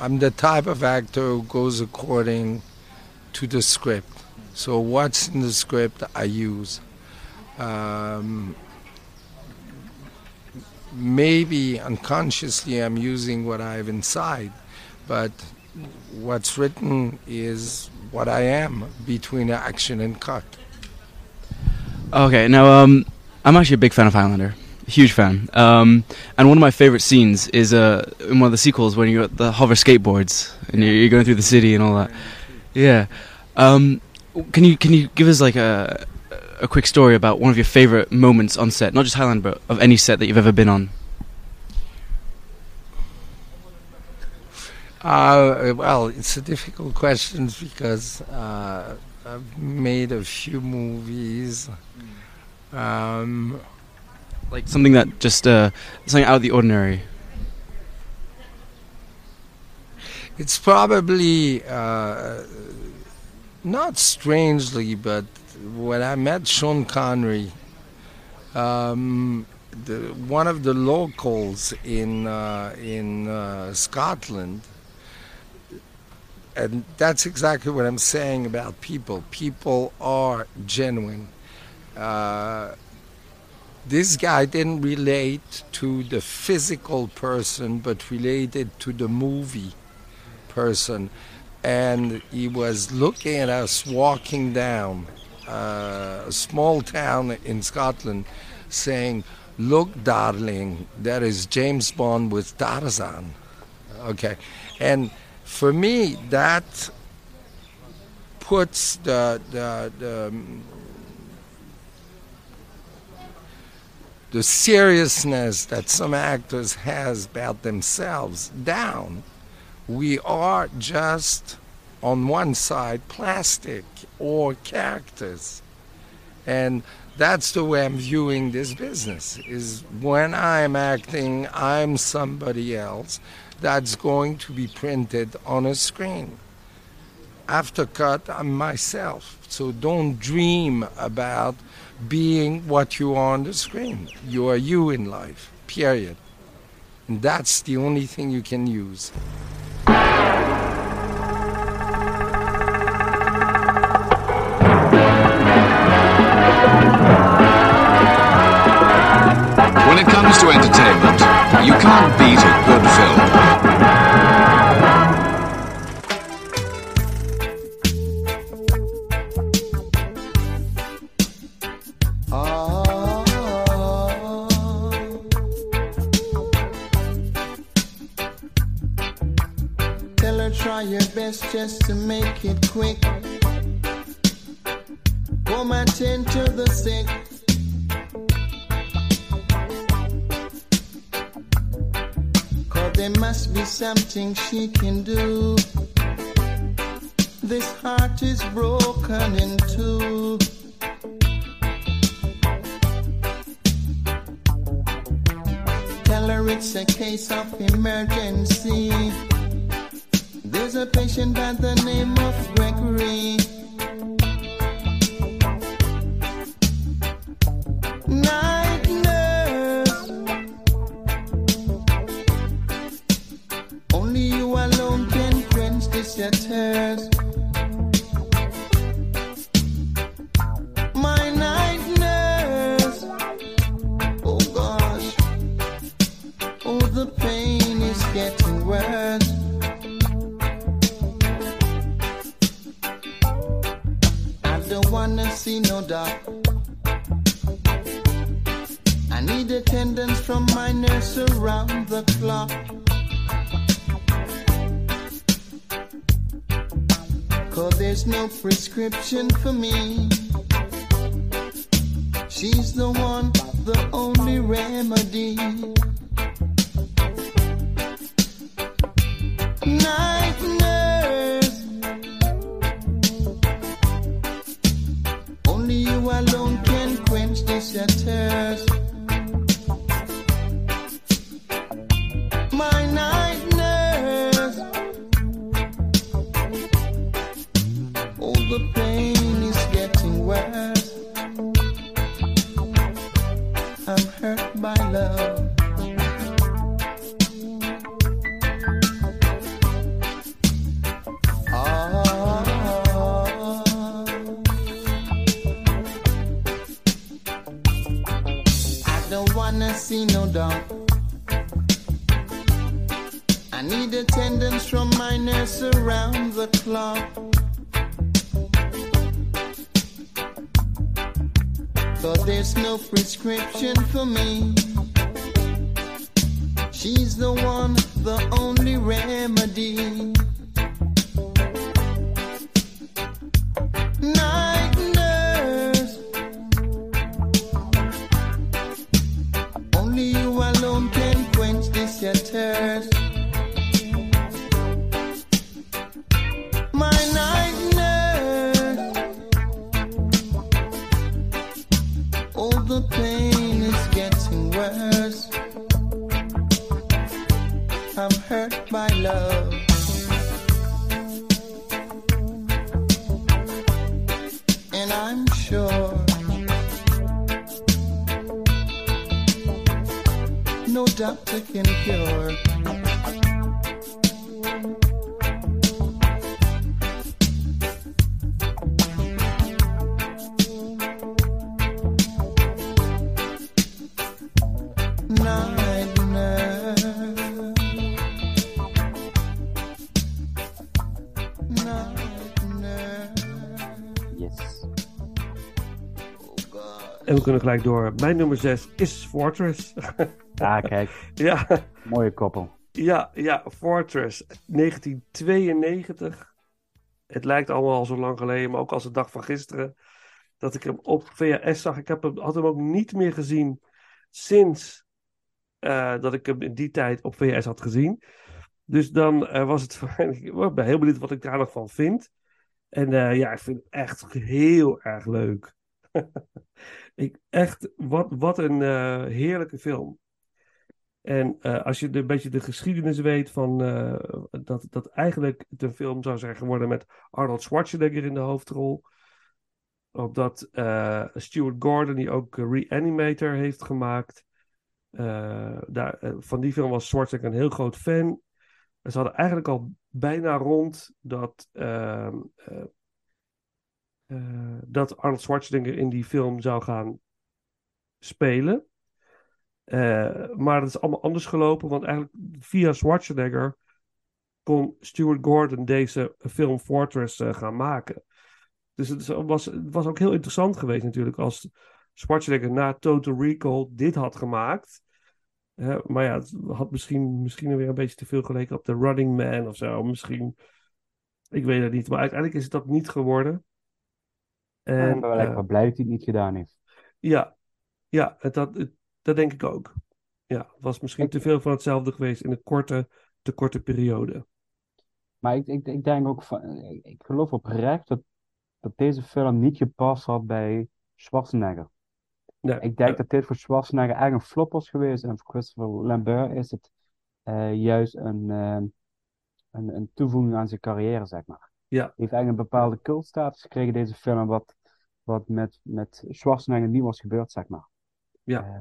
I'm the type of actor who goes according to the script. So what's in the script I use. Um, maybe unconsciously I'm using what I have inside, but what's written is what I am between action and cut. Okay, now um, I'm actually a big fan of Highlander, huge fan. Um, and one of my favorite scenes is uh, in one of the sequels when you're at the hover skateboards and you're, you're going through the city and all that. Yeah. Um, can you can you give us like a a quick story about one of your favorite moments on set, not just Highlander, but of any set that you've ever been on? Uh, well, it's a difficult question because uh, I've made a few movies. Um, Like something that just uh, something out of the ordinary. it's probably uh, not strangely, but when I met Sean Connery, um, the, one of the locals in uh, in uh, Scotland, and that's exactly what I'm saying about people. People are genuine. Uh, this guy didn't relate to the physical person, but related to the movie person. And he was looking at us walking down uh, a small town in Scotland, saying, Look, darling, there is James Bond with Tarzan. Okay. And for me, that puts the, the, the the seriousness that some actors has about themselves down. We are just on one side plastic or characters. And that's the way I'm viewing this business is when I'm acting I'm somebody else that's going to be printed on a screen. After cut I'm myself. So don't dream about being what you are on the screen. You are you in life, period. And that's the only thing you can use. When it comes to entertainment, you can't beat a good film. Just to make it quick. Come and tend to the sick. Cause there must be something she can do. This heart is broken in two. Tell her it's a case of emergency. There's a patient by the name of Gregory. Prescription for me. Kunnen gelijk door. Mijn nummer 6 is Fortress. Ah, kijk. ja, Mooie koppel. ja, ja, Fortress. 1992. Het lijkt allemaal al zo lang geleden, maar ook als de dag van gisteren. Dat ik hem op VHS zag. Ik heb hem, had hem ook niet meer gezien sinds eh, dat ik hem in die tijd op VHS had gezien. Dus dan eh, was het. ik ben heel benieuwd wat ik daar nog van vind. En eh, ja, ik vind het echt heel erg leuk. ik, echt, wat, wat een eh, heerlijke film. En eh, als je de, een beetje de geschiedenis weet van eh, dat, dat eigenlijk een film zou zijn geworden met Arnold Schwarzenegger in de hoofdrol. Omdat Stuart Gordon, die ook Reanimator heeft gemaakt. daar, van die film was Schwarzenegger een heel groot fan. Ze hadden eigenlijk al bijna rond dat, eh, dat Arnold Schwarzenegger in die film zou gaan spelen. Eh, maar het is allemaal anders gelopen, want eigenlijk via Schwarzenegger kon Stuart Gordon deze film Fortress eh, gaan maken. Dus het was, het was ook heel interessant geweest natuurlijk als Schwarzenegger na Total Recall dit had gemaakt. Maar ja, het had misschien, misschien weer een beetje te veel geleken op The Running Man of zo. Misschien, ik weet het niet. Maar uiteindelijk is het dat niet geworden. En, En, echt eh, wel blij dat hij het niet gedaan heeft. ja, ja dat, dat denk ik ook. Ja, het was misschien Ik- te veel van hetzelfde geweest in een korte, te korte periode. Maar ik, ik, ik denk ook van, ik, geloof oprecht dat, dat deze film niet gepast had bij Schwarzenegger. Nee, Ik denk eh, dat dit voor Schwarzenegger echt een flop was geweest. En voor Christopher Lambert is het eh, juist een, eh, een, een toevoeging aan zijn carrière, zeg maar. Ja. Heeft eigenlijk een bepaalde cultstatus gekregen, deze film, wat, wat met, met Schwarzenegger niet was gebeurd, zeg maar. Ja. Eh,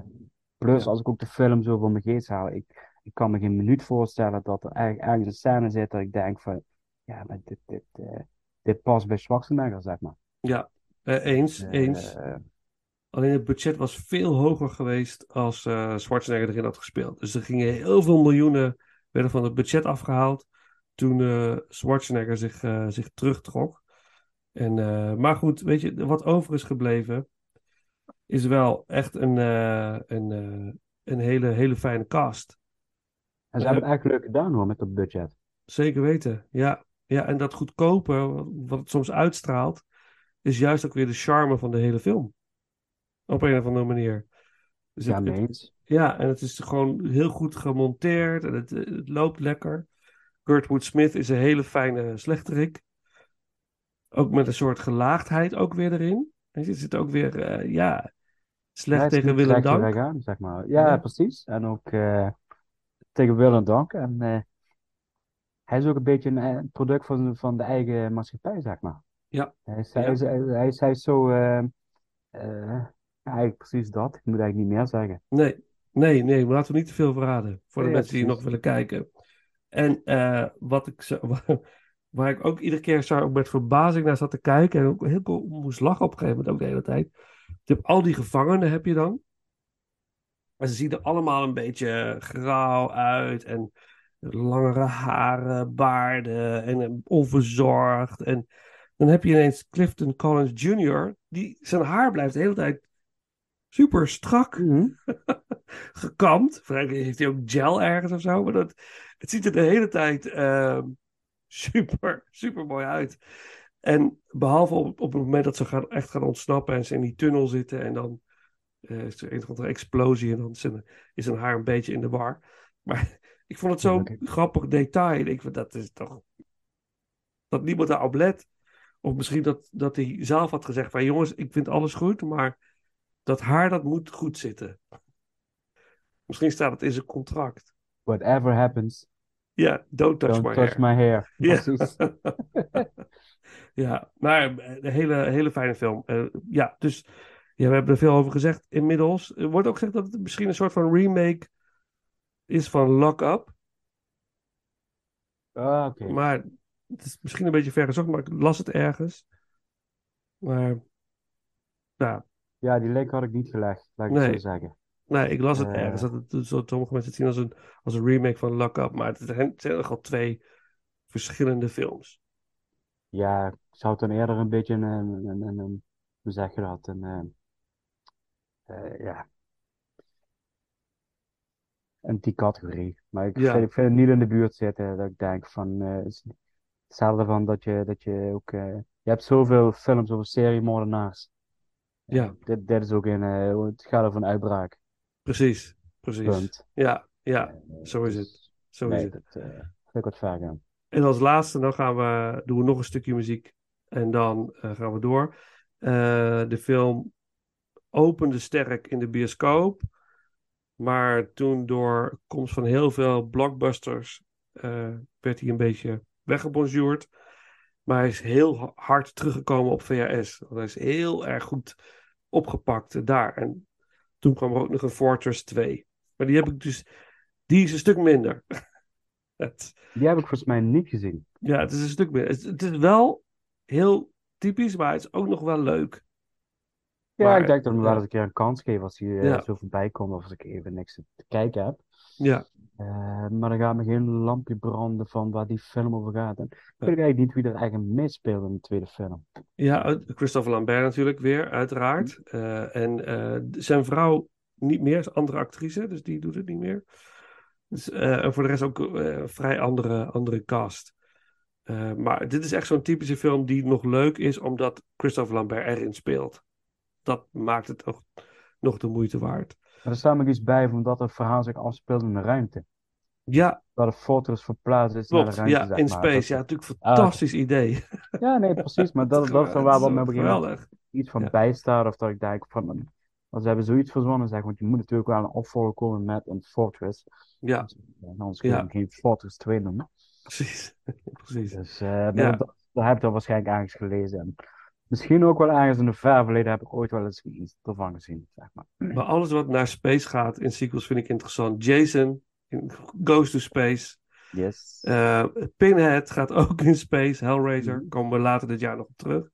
plus, Ja. als ik ook de film zo voor mijn geest haal, ik, ik kan me geen minuut voorstellen dat er eigenlijk ergens een scène zit dat ik denk van, ja, maar dit, dit, eh, dit past bij Schwarzenegger, zeg maar. eh, eens, eens. Alleen het budget was veel hoger geweest als Schwarzenegger erin had gespeeld. Dus er gingen heel veel miljoenen werden van het budget afgehaald toen eh, Schwarzenegger zich, eh, zich terugtrok. En, eh, maar goed, weet je, wat over is gebleven is wel echt een, een, een hele, hele fijne cast. En ze hebben het echt leuk gedaan hoor, met dat budget. Zeker weten, ja. Ja, en dat goedkope, wat het soms uitstraalt, is juist ook weer de charme van de hele film. Op een of andere manier. Dus Ja, het- ja, en het is gewoon heel goed gemonteerd en het, het loopt lekker. Kurtwood Smith is een hele fijne slechterik. Ook met een soort gelaagdheid ook weer erin. Weet je, zit ook weer, eh, ja, slecht tegen Willem Dank. aan, zeg maar. Ja, Ja. precies. En ook eh, tegen Wil en Dank. En eh, hij is ook een beetje een, product van, van de eigen maatschappij, zeg maar. Ja. Hij is, Ja. hij is, hij is, hij is zo, ja, eigenlijk precies dat. Ik moet eigenlijk niet meer zeggen. Nee, nee, nee, maar laten we niet te veel verraden. Voor de mensen die nog willen kijken. En eh, wat ik zo, waar ik ook iedere keer zo met verbazing naar zat te kijken. En ook heel veel moest lachen op een gegeven moment ook de hele tijd. Je al die gevangenen heb je dan. Maar ze zien er allemaal een beetje grauw uit. En langere haren, baarden en eh, onverzorgd. En dan heb je ineens Clifton Collins Jr. Die, zijn haar blijft de hele tijd super strak Mhm. gekamd. Waarschijnlijk heeft hij ook gel ergens of zo. Maar dat, het ziet er de hele tijd ehm, super, super mooi uit. En behalve op, op het moment dat ze gaan, echt gaan ontsnappen en ze in die tunnel zitten en dan eh, is er een of andere explosie en dan is zijn, is zijn haar een beetje in de war. Maar ik vond het zo'n grappig detail. Ik vind dat is toch dat niemand daarop let. Of misschien dat, dat hij zelf had gezegd van jongens, ik vind alles goed, maar dat haar dat moet goed zitten. Misschien staat het in zijn contract. Whatever happens, Ja, don't touch don't my touch hair. my hair. Ja. Ja, maar een hele, hele fijne film. Eh, ja, dus ja, we hebben er veel over gezegd inmiddels. Er wordt ook gezegd dat het misschien een soort van remake is van Lock Up. Ah, oké. Maar het is misschien een beetje ver gezocht, maar ik las het ergens. Maar ja, Ja, die link had ik niet gelegd, laat ik het Nee. zo zeggen. nee, ik las het Eh. ergens. Dat het, zo, sommige mensen het zien als een, als een remake van Lock Up. Maar het zijn, het zijn nogal twee verschillende films. Ja, ik zou het dan eerder een beetje een, een, een, een, een- hoe zeg je dat, een, eh, eh, ja, een die categorie. Maar ik Ja. vind, ik vind het niet in de buurt zitten dat ik denk van, hetzelfde van dat je, dat je ook, je hebt zoveel films over seriemoordenaars. Ja. Dit, dit is ook een, eh, het gaat over een uitbraak, Precies, precies. punt. Ja, ja, Eh, zo is dus, het. Zo is het. dat eh, ik wat gaan. En als laatste dan gaan we, doen we nog een stukje muziek. En dan gaan we door. De film opende sterk in de bioscoop. Maar toen door komst van heel veel blockbusters werd hij een beetje weggebonjourd. Maar hij is heel ha- hard teruggekomen op VHS. Want hij is heel erg goed opgepakt daar. En toen kwam er ook nog een Fortress 2. Maar die heb ik dus... Die is een stuk minder. Het, Die heb ik volgens mij niet gezien. ja, het is een stuk. Het, het is wel heel typisch, maar het is ook nog wel leuk. Ja, Maar, ik denk dat we hem wel eens een keer een kans geven als hij eh, zo voorbij komt of als ik even niks te kijken heb. Ja, Eh, maar dan gaat me geen lampje branden van waar die film over gaat. En ik weet eigenlijk niet wie er eigenlijk meespeelt in de tweede film. ja eh, Christopher Lambert natuurlijk weer, uiteraard. Eh, en zijn vrouw niet meer, is een andere actrice, dus die doet het niet meer. Dus, en voor de rest ook een vrij andere, andere cast. Maar dit is echt zo'n typische film die nog leuk is omdat Christopher Lambert erin speelt. Dat maakt het ook nog de moeite waard. Maar er staat nog iets bij van dat het verhaal zich afspeelt in de ruimte. Ja, Waar de fortress verplaatst is naar de ruimte, Ja, in space. Dat- Ja, natuurlijk een Ah, fantastisch idee. Ja, nee, precies. Maar dat, dat is waar wat ook me geweldig. iets van Ja. bijstaat. Of dat ik denk van, als ze hebben zoiets verzonnen, zeg, want je moet natuurlijk wel een opvolger komen met een fortress. Ja, anders kun je Ja. geen Fortress 2 noemen. precies. precies. Dus eh, Ja. dat, dat heb ik dan waarschijnlijk ergens gelezen. En misschien ook wel ergens in de ver verleden heb ik ooit wel eens iets ervan gezien. Zeg maar. Maar alles wat naar space gaat in sequels vind ik interessant. Jason in Goes to Space. Yes. Eh, Pinhead gaat ook in space. Hellraiser. Mhm. Komen we later dit jaar nog op terug.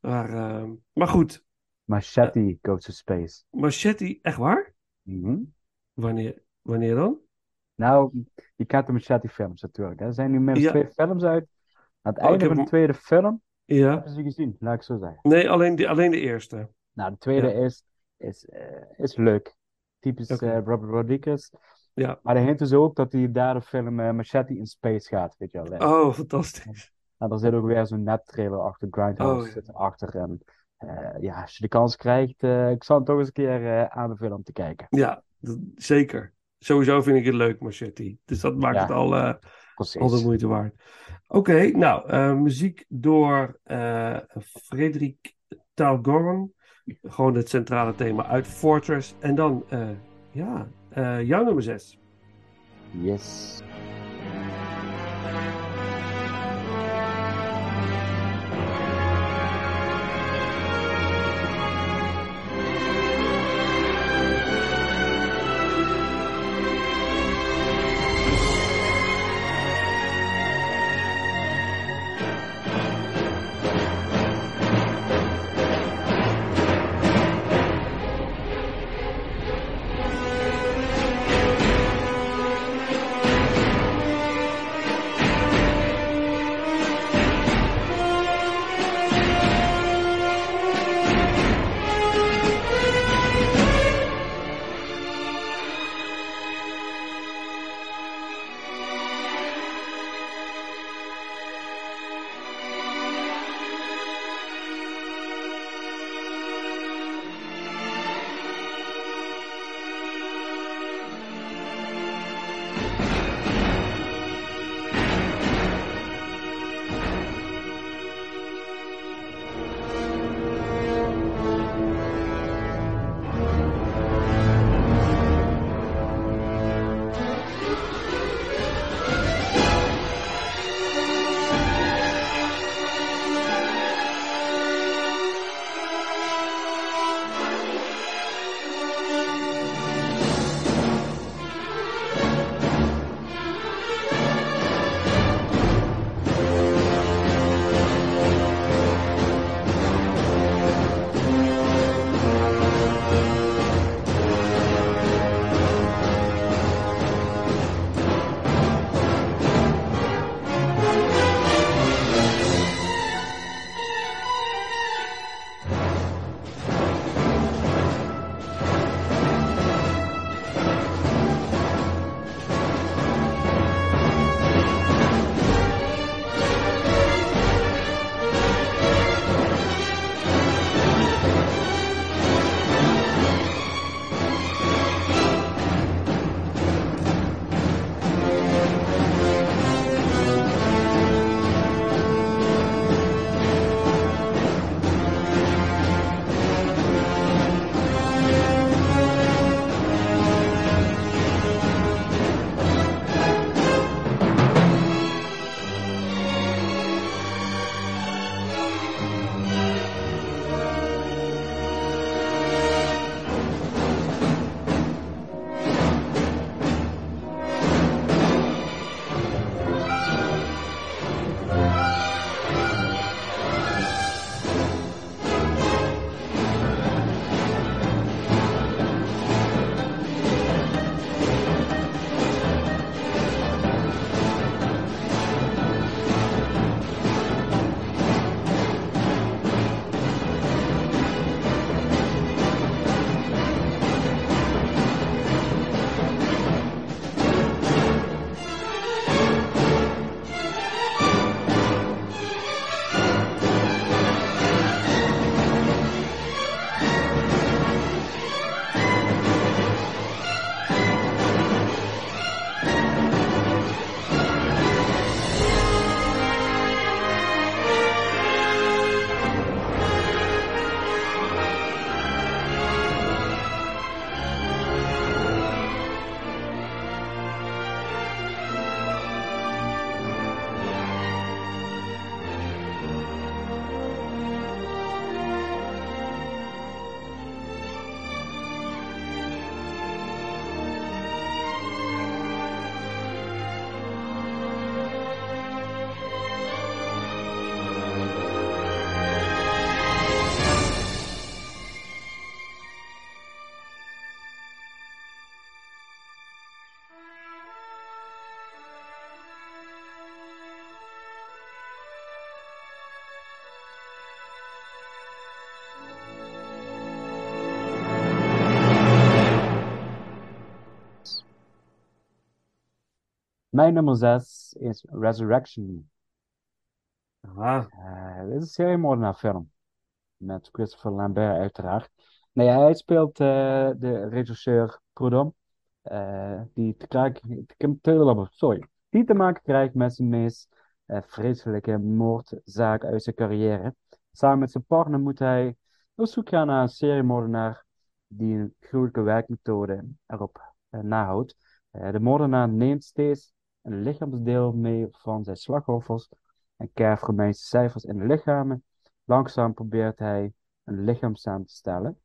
Maar, eh, maar goed. Machete Goes to Space. Machete, echt waar? Mhm. Wanneer, wanneer dan? Nou, je kent de Machete films natuurlijk. hè. Er zijn nu inmiddels Ja. twee films uit. Aan het Oh, einde van de tweede film Ja. hebben ze gezien, laat ik zo zeggen. Nee, alleen de, alleen de eerste. Nou, de tweede Ja. is, is, eh, is leuk. Typisch eh, Robert Rodriguez. Ja. Maar de hint is ook dat die derde film eh, Machete in Space gaat, weet je wel. Oh, fantastisch. En er zit ook weer zo'n net-trailer achter, Grindhouse Oh, zit erachter. En ja, als je de kans krijgt, ik zal hem toch eens een keer aanbevelen om te kijken. Ja, dat- zeker. Sowieso vind ik het leuk, Machete. Dus dat maakt Ja. het al, al de moeite waard. Oké, nou, eh, muziek door eh Frederik Talgorn. Gewoon het centrale thema uit Fortress. En dan, eh, ja, eh, jouw nummer 6. Yes. Mijn nummer 6 is Resurrection. Ah, dit is een seriemoordenaar film. Met Christopher Lambert uiteraard. Nee, hij speelt eh, de regisseur Prudhomme. eh, die te krijgen, te- sorry, die te maken krijgt met zijn meest vreselijke moordzaak uit zijn carrière. Samen met zijn partner moet hij op zoek gaan naar een seriemoordenaar die een gruwelijke werkmethode erop nahoudt. De moordenaar neemt steeds een lichaamsdeel mee van zijn slachtoffers en kerft Romeinse cijfers in de lichamen. Langzaam probeert hij een lichaam samen te stellen.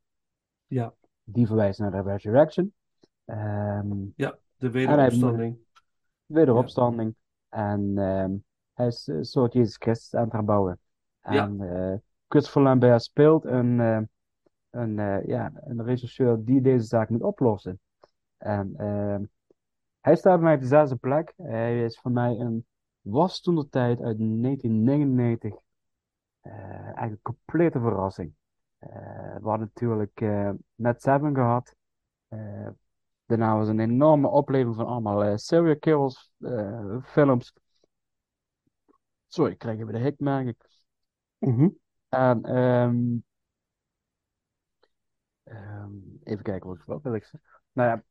ja, Die verwijst naar de resurrection. Ehm ja, de wederopstanding. wederopstanding. En ehm, hij is een soort Jezus Christus aan het herbouwen. Ja. En eh, Christopher Lambert speelt een, eh, een, eh, ja, een regisseur die deze zaak moet oplossen. En ehm, hij staat bij mij op de zesde plek. Hij is voor mij een, was toen de tijd uit 1999 eh, eigenlijk een complete verrassing. Eh, we hadden natuurlijk eh, net Seven gehad. Eh, daarna was een enorme opleving van allemaal serial killers films. Sorry, ik krijg even de hik, merk ik. Mhm. En ehm, ehm, even kijken wat, wat wil ik zeggen. Nou ja,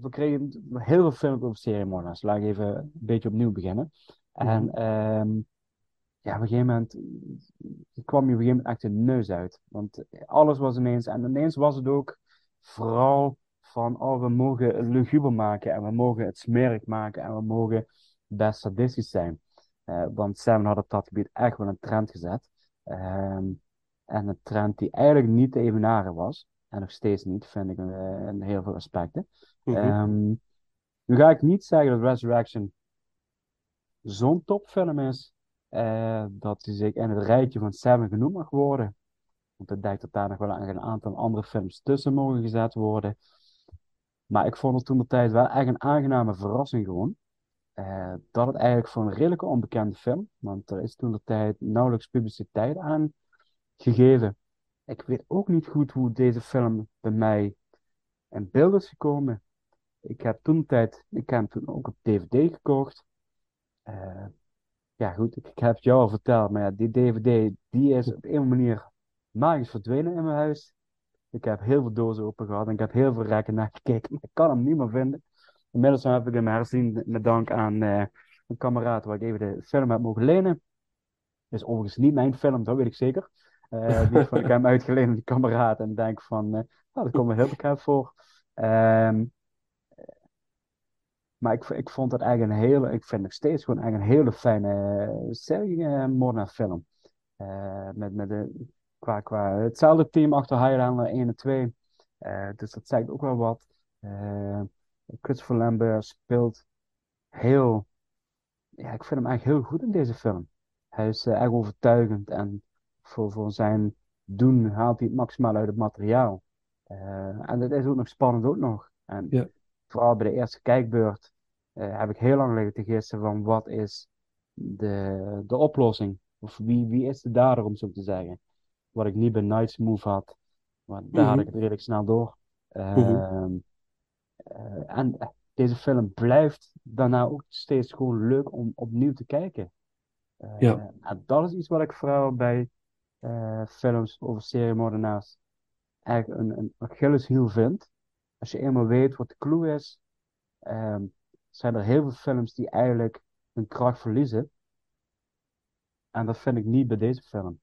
we kregen heel veel films over seriemoordenaars. Laat ik even een beetje opnieuw beginnen. En ehm, ja, op een gegeven moment kwam je op een gegeven moment echt een neus uit. Want alles was ineens, en ineens was het ook vooral van, oh, we mogen luguber maken en we mogen het smerig maken en we mogen best sadistisch zijn. Eh, want Seven had op dat gebied echt wel een trend gezet. Ehm, en een trend die eigenlijk niet te evenaren was. En nog steeds niet, vind ik, eh, in heel veel aspecten. Mhm. Ehm, nu ga ik niet zeggen dat Resurrection zo'n topfilm is, eh, dat hij zich in het rijtje van Seven genoemd mag worden. Want ik denk dat daar nog wel een aantal andere films tussen mogen gezet worden. Maar ik vond het toen de tijd wel echt een aangename verrassing gewoon. Eh, dat het eigenlijk voor een redelijke onbekende film, want er is toen de tijd nauwelijks publiciteit aan gegeven. Ik weet ook niet goed hoe deze film bij mij in beeld is gekomen. Ik heb toen tijd, ik heb hem toen ook op DVD gekocht. Eh, ja, goed, ik, heb het jou al verteld, maar ja, die DVD, die is op een manier magisch verdwenen in mijn huis. Ik heb heel veel dozen open gehad en ik heb heel veel rekken naar gekeken, maar ik kan hem niet meer vinden. Inmiddels heb ik hem herzien met dank aan eh, een kameraad waar ik even de film heb mogen lenen. is overigens niet mijn film, dat weet ik zeker. Eh die vond ik hem uitgeleend aan die kameraad en denk van, eh, nou, dat komt me heel bekend voor. Ehm, maar ik, ik vond het eigenlijk een hele, ik vind nog steeds gewoon eigenlijk een hele fijne serie, moordenaar film. Met, met de, qua, qua hetzelfde team achter Highlander 1 en 2. Eh, dus dat zegt ook wel wat. Christopher Lambert speelt heel, ja, ik vind hem eigenlijk heel goed in deze film. Hij is eh, echt overtuigend en voor, voor zijn doen haalt hij het maximaal uit het materiaal. Eh, en het is ook nog spannend ook nog. En Ja. vooral bij de eerste kijkbeurt eh, heb ik heel lang liggen te gissen van wat is de, de oplossing? Of wie, wie is de dader, om zo te zeggen? Wat ik niet bij Night's Move had. Maar daar had Mhm. ik het redelijk snel door. Mhm. Ehm, eh, en deze film blijft daarna ook steeds gewoon leuk om opnieuw te kijken. Ja. En dat is iets wat ik vooral bij films over seriemoordenaars eigenlijk een, een Achilleshiel vind. Als je eenmaal weet wat de clue is, ehm, zijn er heel veel films die eigenlijk hun kracht verliezen. En dat vind ik niet bij deze film.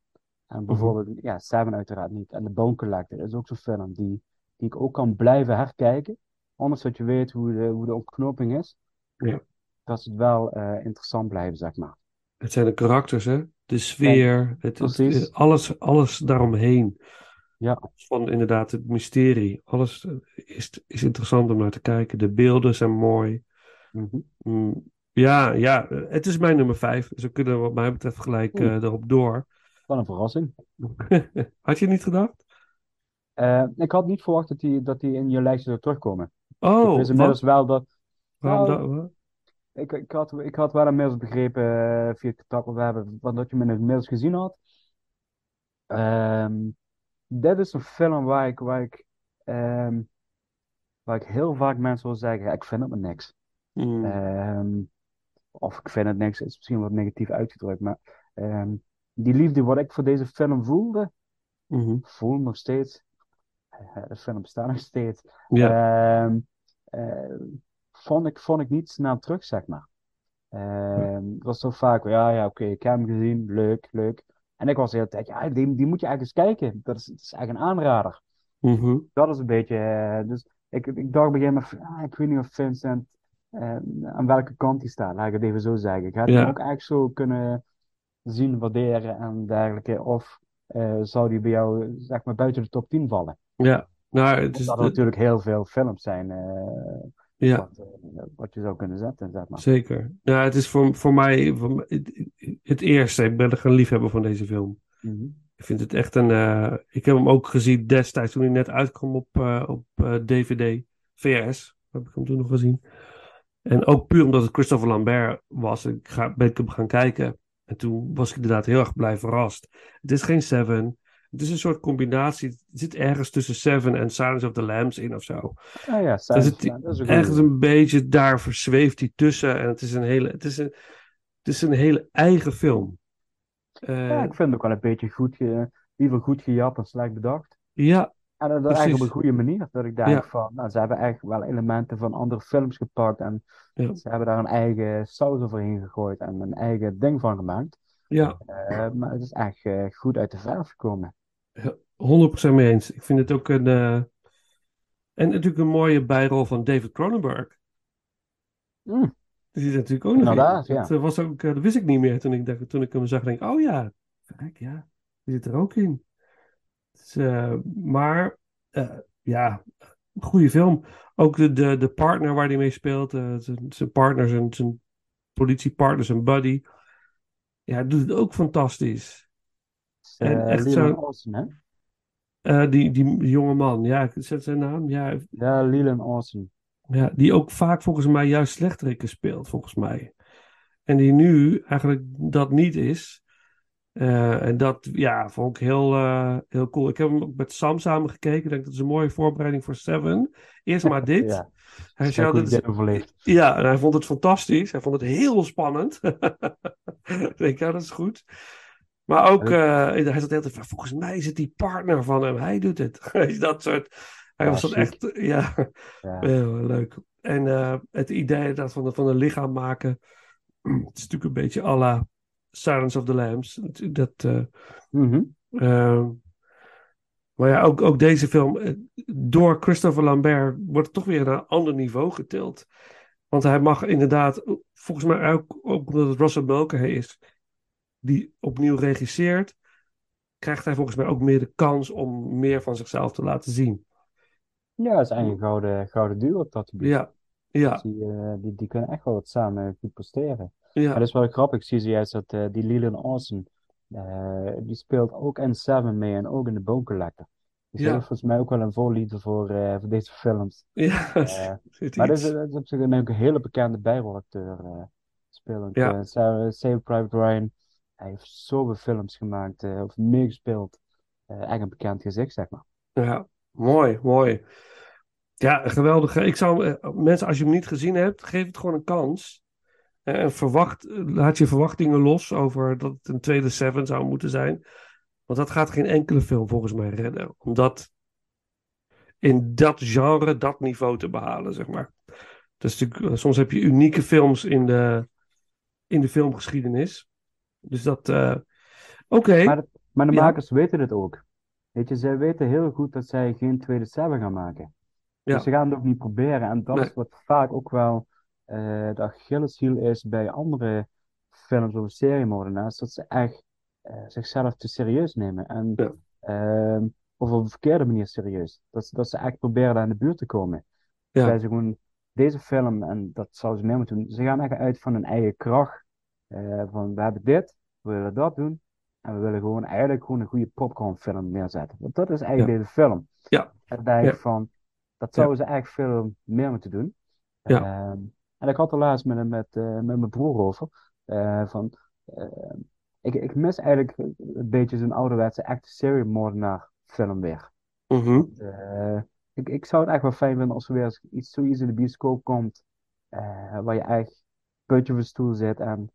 En bijvoorbeeld, ja, Seven uiteraard niet. En The Bone Collector is ook zo'n film die, die ik ook kan blijven herkijken. Ondanks dat je weet hoe de, hoe de ontknoping is. Ja. Dat ze het wel eh, interessant blijven, zeg maar. Het zijn de karakters, hè? De sfeer, het, het- precies. alles, alles daaromheen. Ja. Van inderdaad het mysterie. Alles eh, is, is interessant om naar te kijken. De beelden zijn mooi. Mhm. Mm, ja, ja, eh, het is mijn nummer vijf. Dus we kunnen wat mij betreft gelijk eh, erop door. Wel een verrassing. Had je niet gedacht? Eh, ik had niet verwacht dat die, dat die in je lijstje zou terugkomen. Oh, wist inmiddels wat? wel dat. Waarom Nou, dat? Ik, ik, had, ik had wel inmiddels begrepen eh, via het contact wat we hebben, wat dat je me inmiddels gezien had. Ehm, dit is een film waar ik, waar ik, ehm, waar ik heel vaak mensen wil zeggen, ik vind het maar niks. Mm, Ehm, of ik vind het niks, is misschien wat negatief uitgedrukt, maar die liefde wat ik voor deze film voelde, Mhm. voel nog steeds. Eh, de film bestaat nog steeds. Ja. Eh, vond, ik, vond ik niet snel terug, zeg maar. Ehm, het was zo vaak, ja, ja, oké, ik heb hem gezien, leuk, leuk. En ik was de hele tijd, ja, die, die moet je eigenlijk eens kijken. Dat is, dat is echt een aanrader. Mhm. Dat is een beetje, eh, dus ik, ik dacht van, ah, ik weet niet of Vincent eh, aan welke kant hij staat, laat ik het even zo zeggen. Gaat hij Ja. hem ook echt zo kunnen zien, waarderen en dergelijke? Of eh, zou die bij jou, zeg maar, buiten de top 10 vallen? Ja. Nou, het is, Omdat er natuurlijk heel veel films zijn ja. wat, eh, wat je zou kunnen zetten, zeg maar. Zeker. Ja, het is voor, voor mij voor het, het eerste. Ik ben echt een liefhebber van deze film. Mhm. Ik vind het echt een. eh, ik heb hem ook gezien destijds toen hij net uitkwam op, eh, op DVD. VS heb ik hem toen nog gezien. En ook puur omdat het Christopher Lambert was, ik ga, ben ik hem gaan kijken. En toen was ik inderdaad heel erg blij verrast. Het is geen Seven. Het is een soort combinatie. Het zit ergens tussen Seven en Silence of the Lambs in of zo. Ah ja, is Silence het- of the Lambs, dat is. Ergens een beetje daar verzweeft hij tussen. En het is een hele, het is een, het is een hele eigen film. Eh, Ja, ik vind het ook wel een beetje goed, ge, liever goed gejat dan slecht bedacht. ja, En dat, Precies. eigenlijk op een goede manier. Dat ik denk Ja. van, nou, ze hebben echt wel elementen van andere films gepakt. En Ja. ze hebben daar een eigen saus overheen gegooid en een eigen ding van gemaakt. ja. Eh, maar het is echt eh, goed uit de verf gekomen. 100% mee eens. Ik vind het ook een. eh, en natuurlijk een mooie bijrol van David Cronenberg. Mm. Die zit natuurlijk ook nog in. Inderdaad, ja. Dat, eh, was ook, eh, dat wist ik niet meer toen ik, dacht, toen ik hem zag. Denk, oh ja, kijk, ja, die zit er ook in. Dus, maar ja, goede film. Ook de, de, de partner waar hij mee speelt, zijn, zijn partner, zijn, zijn politiepartner, zijn buddy. Ja, doet het ook fantastisch. En eh, echt Leland zo- Orson, hè? Eh, die, die jonge man, ja, zet zijn naam. Ja, Ja, Leland Orson. Ja, die ook vaak volgens mij juist slechterikken speelt, volgens mij. En die nu eigenlijk dat niet is. Eh, en dat, ja, vond ik heel, heel cool. Ik heb hem ook met Sam samen gekeken. Ik denk dat is een mooie voorbereiding voor Seven. Eerst maar dit. Ja, Hij zei, dat is, ja, en hij vond het fantastisch. Hij vond het heel spannend. ik denk, ja, dat is goed. Maar ook, eh, hij zat de hele tijd van, volgens mij is het die partner van hem. Hij doet het. dat soort. Hij Ja, was chic. echt, ja, Ja. heel leuk. En eh, het idee dat van, de, van een lichaam maken. Het is natuurlijk een beetje à la Silence of the Lambs. Dat, eh, Mhm. eh, maar ja, ook, ook deze film, eh, door Christopher Lambert, wordt het toch weer naar een ander niveau getild. Want hij mag inderdaad, volgens mij ook, ook omdat het Russell Mulcahy is, die opnieuw regisseert, krijgt hij volgens mij ook meer de kans om meer van zichzelf te laten zien. Ja, het is eigenlijk een gouden, gouden duo op dat gebied. Ja, ja, Dus die, eh, die, die kunnen echt wel wat samen goed presteren. Maar ja, dat is wel grappig. Ik zie zojuist dat eh, die Leland Orson, eh, die speelt ook in Seven mee en ook in de Bone Collector. Dus Ja. heeft volgens mij ook wel een voorliefde voor, voor deze films. ja. Maar dat is, dat is op zich een, hele bekende bijrolacteur. spelend. Ja. eh, Sa- Saving Private Ryan. Hij heeft zoveel films gemaakt, eh, of meegespeeld. Eh echt een bekend gezicht, zeg maar. Ja, mooi, mooi. Ja, geweldig. Ik zou, eh, mensen, als je hem niet gezien hebt, geef het gewoon een kans. En verwacht, laat je verwachtingen los over dat het een tweede Seven zou moeten zijn. Want dat gaat geen enkele film volgens mij redden. Om dat in dat genre, dat niveau te behalen, zeg maar. Dus soms heb je unieke films in de, in de filmgeschiedenis. Dus dat, eh, oké. Maar, de- maar de Ja. makers weten het ook. Weet je, zij weten heel goed dat zij geen tweede Seven gaan maken. Ja. Dus ze gaan het ook niet proberen. En dat Nee. is wat vaak ook wel eh de Achilleshiel is bij andere films over seriemoordenaars. Dat ze echt eh, zichzelf te serieus nemen. En, Ja. ehm, of op een verkeerde manier serieus. Dat, ze- dat ze echt proberen daar in de buurt te komen. Ja. Ze gewoon deze film, en dat zouden ze meer moeten doen, ze gaan echt uit van hun eigen kracht. Eh, van we hebben dit, we willen dat doen. En we willen gewoon eigenlijk gewoon een goede popcornfilm neerzetten. Want dat is eigenlijk deze film. Ja. En daar denk ik Ja. van, dat zouden ze eigenlijk veel meer moeten doen. Ja. Ehm, en ik had er laatst met, met, eh, met mijn broer over. eh, van, ik, ik mis eigenlijk een beetje zo'n ouderwetse echte seriemoordenaar film weer. Mhm. Eh, ik, ik zou het echt wel fijn vinden als er weer iets zoiets in de bioscoop komt. waar je echt puntje op een stoel zit en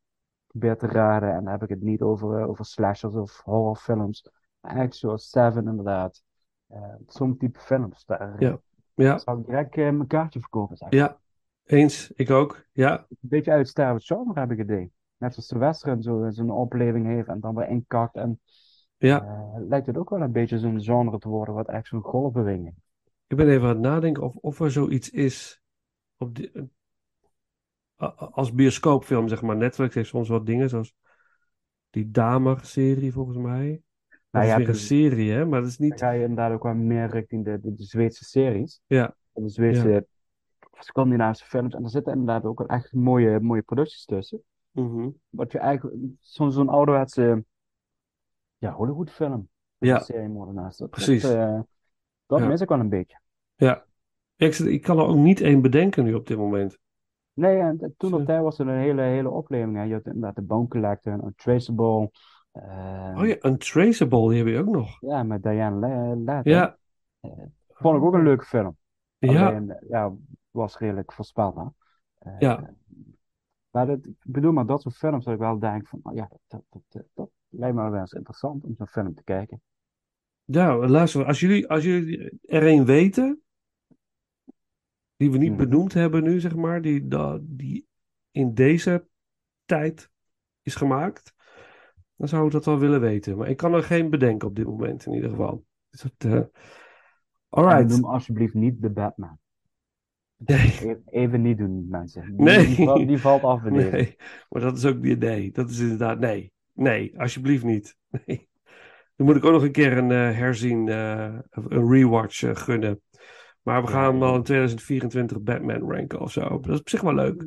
probeert te raden. En dan heb ik het niet over, eh, over slashers of horrorfilms. Maar echt zoals Seven inderdaad. Eh, Zo'n type films. Daar eh, Ja. Ja, zou ik direct mijn kaartje verkopen. Zeg. ja. Eens. Ik ook. Ja. Een beetje uitstervend genre heb ik het idee. Net zoals de western zo- zo'n opleving heeft en dan weer inkakt. En Ja. eh, lijkt het ook wel een beetje zo'n genre te worden wat echt zo'n golfbeweging. Ik ben even aan het nadenken of, of er zoiets is op die, als bioscoopfilm, zeg maar. Netflix heeft soms wat dingen, zoals die Damer-serie volgens mij. Dat Nou, is weer een serie, hè? Maar dat is Dan niet... ga je inderdaad ook wel meer richting de, de, de Zweedse series. Ja. De Zweedse Scandinavische films. En er zitten inderdaad ook wel echt mooie, mooie producties tussen. Mhm. Wat je eigenlijk, zo'n zo'n ouderwetse ja, Hollywood-film. Ja. Serie. Dat, Precies. Dat, eh, dat Ja. mis ik wel een beetje. Ja. Ik, ik kan er ook niet één bedenken nu op dit moment. Nee, en toen op tijd was er een hele, hele opleving. Hè. Je had inderdaad de Bone Collector, Untraceable. eh, Oh ja, Untraceable, die heb je ook nog. ja, met Diane La- Ladd. Ja. Vond ik ook een leuke film. Ja. Alleen, eh, ja, was redelijk voorspelbaar. Eh, Ja. Maar dat, ik bedoel, maar dat soort films dat ik wel denk van, oh ja, dat, dat, dat, dat lijkt me wel eens interessant om zo'n film te kijken. Ja, luister, als jullie, als jullie er een weten, die we niet Mhm. benoemd hebben nu, zeg maar, die, die in deze tijd is gemaakt, dan zou ik dat wel willen weten. Maar ik kan er geen bedenken op dit moment, in ieder geval. Dus dat, eh, En alright. noem alsjeblieft niet de Batman. Nee, Even, even niet doen, mensen. Die, Nee. die, valt, die valt af deze. nee, maar dat is ook niet, nee, dat is inderdaad, nee. Nee, alsjeblieft niet. Nee. Dan moet ik ook nog een keer een eh, herzien, eh, een rewatch gunnen. Maar we gaan wel in 2024 Batman ranken of zo. Dat is op zich wel leuk.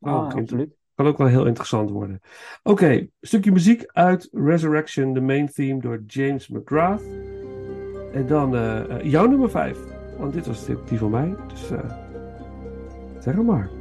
Ah, absoluut. Kan ook wel heel interessant worden. Oké, stukje muziek uit Resurrection, de main theme door James McGrath. En dan eh, jouw nummer 5. Want dit was die, van mij. Dus eh, zeg maar.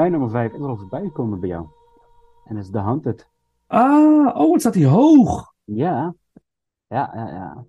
Mijn nummer 5 is al voorbij gekomen bij jou. En dat is The Hunted. Ah, oh, het staat hier hoog. Ja. Ja, ja, ja.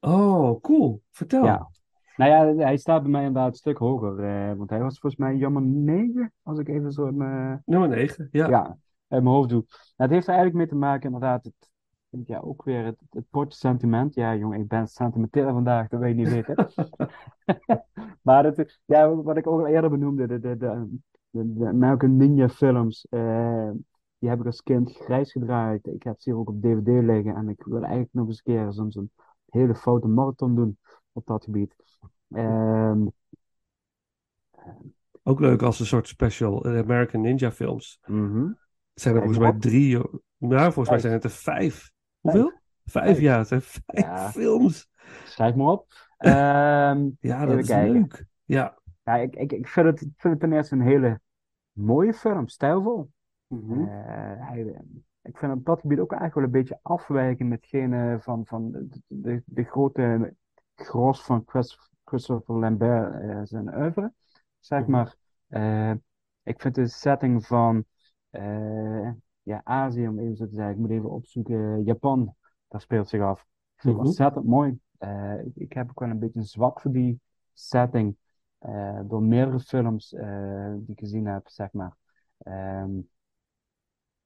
Oh, cool. Vertel. Ja. Nou ja, hij staat bij mij inderdaad een stuk hoger. eh, want hij was volgens mij jammer 9, als ik even zo in mijn, Nummer 9. Ja. ja. uit mijn hoofd doe. Nou, het heeft er eigenlijk mee te maken, inderdaad, het, vind ik ja, ook weer het, het potje sentiment. Ja, jongen, ik ben sentimenteel vandaag, dat wil je niet weten. maar het, ja, wat ik ook al eerder benoemde, de, de, de, de, de American Ninja films, eh, die heb ik als kind grijs gedraaid. Ik heb ze hier ook op DVD liggen en ik wil eigenlijk nog eens een keer soms een hele foute marathon doen op dat gebied. Ehm, Ook leuk als een soort special. De American Ninja films. Het zijn er volgens mij drie. Nou, volgens mij zijn het er vijf. Hoeveel? Vijf, Vijf. ja. Het zijn vijf Ja. films. Schrijf maar op. Ehm, Ja, dat is kijken. leuk. Ja. ja, ik, ik, ik vind het, ik vind het ten eerste een hele mooie film, stijlvol. Mhm. Eh, hij, ik vind op dat gebied ook eigenlijk wel een beetje afwijken met gene van, van de, de, de grote gros van Chris- Christopher Lambert eh, zijn oeuvre, zeg Mhm. maar. Eh, ik vind de setting van ja, Azië, om even zo te zeggen, ik moet even opzoeken, Japan, daar speelt zich af. Ik vind het Mhm. ontzettend mooi. Ik, ik heb ook wel een beetje een zwak voor die setting, eh, door meerdere films eh, die ik gezien heb, zeg maar. Ehm,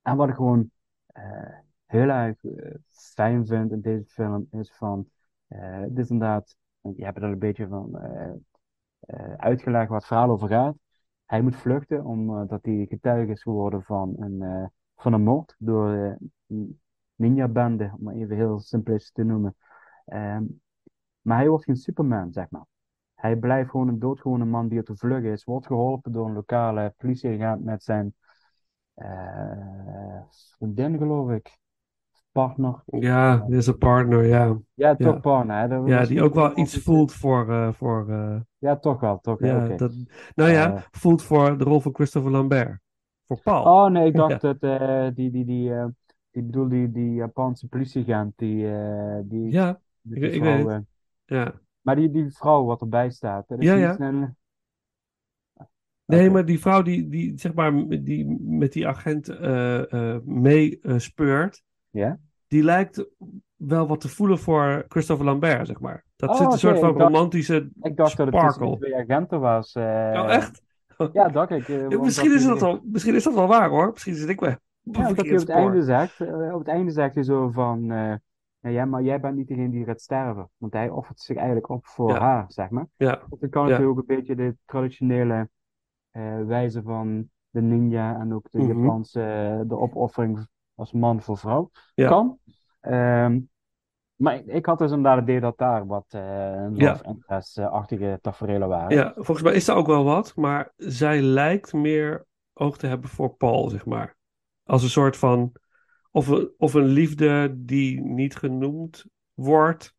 en wat ik gewoon eh, heel erg fijn vind in deze film is van, dit is inderdaad, je hebt het al een beetje van uitgelegd waar het verhaal over gaat. Hij moet vluchten omdat hij getuige is geworden van een, van een moord door een ninja-bende, om maar even heel simplistisch te noemen. Ehm, maar hij wordt geen Superman, zeg maar. Hij blijft gewoon een doodgewone man die op de vlucht is, wordt geholpen door een lokale politieagent met zijn eh vriendin, geloof ik. Partner. Ja, is een partner, ja. Ja, toch Ja. partner. hè. Ja, die ook wel iets voelt voor... eh, voor eh, Ja, toch wel. Toch ja, dat, nou ja, voelt voor de rol van Christopher Lambert. Voor Paul. Oh nee, ik dacht Ja. dat die, die, die, die bedoel die, die Japanse politieagent, die, die, Ja, die ik- ik vrouw, weet het. ja. Maar die, die vrouw wat erbij staat, is Ja, ja. Nee, maar die vrouw die, die, zeg maar, die met die agent eh eh meespeurt, Ja? die lijkt wel wat te voelen voor Christopher Lambert, zeg maar. Dat Oh, zit een soort van ik dacht- romantische Ik dacht dat het twee agenten was. eh. Oh, echt? Ja, dacht ik. eh, Ja, misschien, is dat wel, misschien is dat wel waar hoor. Misschien zit ik wel Ja, dat op het einde zegt, eh, op het einde zegt hij zo van, eh, ja, jij, maar jij bent niet degene die gaat sterven. Want hij offert zich eigenlijk op voor Ja. haar, zeg maar. Ja, Want dan kan natuurlijk ook een beetje de traditionele eh, wijze van de ninja en ook de Mhm. Japanse, eh, de opoffering als man voor vrouw kan. Ehm, maar ik, ik had dus inderdaad het idee dat daar wat eh love interest-achtige tafereelen waren. ja, volgens mij is er ook wel wat, maar zij lijkt meer oog te hebben voor Paul, zeg maar. Als een soort van, of een, of een liefde die niet genoemd wordt.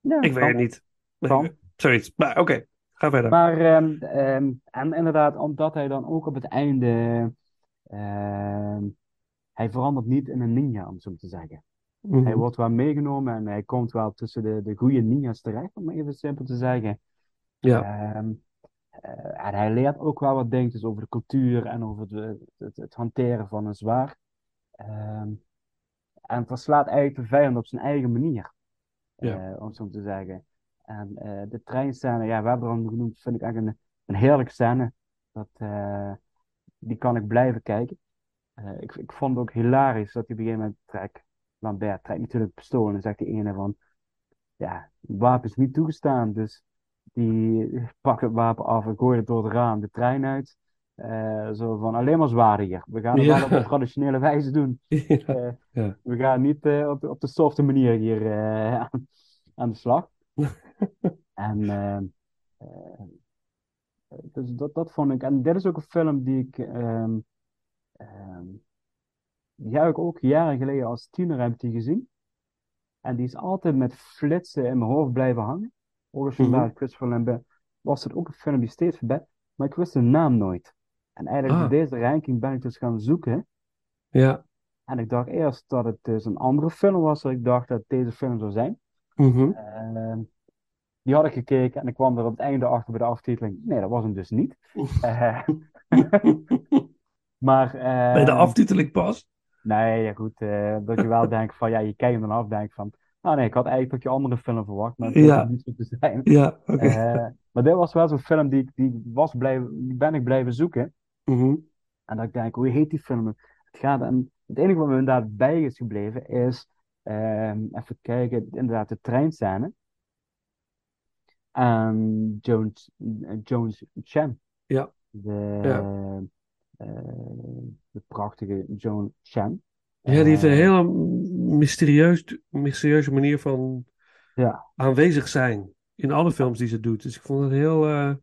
Ja, Ik weet het niet. Kan. Zoiets. Maar oké, ga verder. Maar, ehm, ehm, en inderdaad, omdat hij dan ook op het einde, ehm, hij verandert niet in een ninja, om het zo te zeggen. Mhm. Hij wordt wel meegenomen en hij komt wel tussen de, de goede ninjas terecht, om even simpel te zeggen. Ja, eh, en hij leert ook wel wat dingetjes over de cultuur en over het, het, het hanteren van een zwaard. Ehm, en verslaat eigenlijk de vijand op zijn eigen manier, Ja. eh, om zo te zeggen. En eh, de treinscène, ja, we hebben genoemd, vind ik eigenlijk een, een heerlijke scène. Dat, eh, die kan ik blijven kijken. Ik, ik vond het ook hilarisch dat hij op een gegeven moment trekt. Lambert trekt natuurlijk pistool en dan zegt die ene van, ja, het wapen is niet toegestaan. Dus die pakt het wapen af en gooit het door het raam de trein uit. Eh, zo van, alleen maar zwaarder hier. We gaan het Ja. wel op een traditionele wijze doen. ja, Eh, Ja. We gaan niet eh, op, de, op de softe manier hier aan, aan de slag. en dus dat, dat vond ik. En dit is ook een film die ik, ehm, ehm, die heb ik ook jaren geleden als tiener heb die gezien. En die is altijd met flitsen in mijn hoofd blijven hangen. Als Mhm. vandaag Christopher Lambert was het ook een film die steeds voorbij. Maar ik wist de naam nooit. En eigenlijk Ah. deze ranking ben ik dus gaan zoeken. ja. En ik dacht eerst dat het dus een andere film was, dat ik dacht dat deze film zou zijn. Mhm. Ehm, die had ik gekeken en ik kwam er op het einde achter bij de aftiteling. Nee, dat was hem dus niet. Eh, maar... Bij de aftiteling pas. Nee, ja goed. eh, dat je wel denkt van, ja, je kijkt hem dan af, denk van, nou nee, ik had eigenlijk dat je andere film verwacht, maar het Ja. niet zo te zijn. Ja. Eh, maar dit was wel zo'n film die, ik- die, was blijven, die ben ik blijven zoeken. Mhm. En dat ik denk, hoe heet die film? Het gaat, en het enige wat me inderdaad bij is gebleven is, ehm, even kijken, inderdaad de treinscène. En Jones, eh, Jones Chen. Ja. De, eh, de prachtige Joan Chen. Ja, die heeft een Eh, hele mysterieus, mysterieuze manier van Ja. aanwezig zijn in alle films die ze doet. Dus ik vond het heel, eh,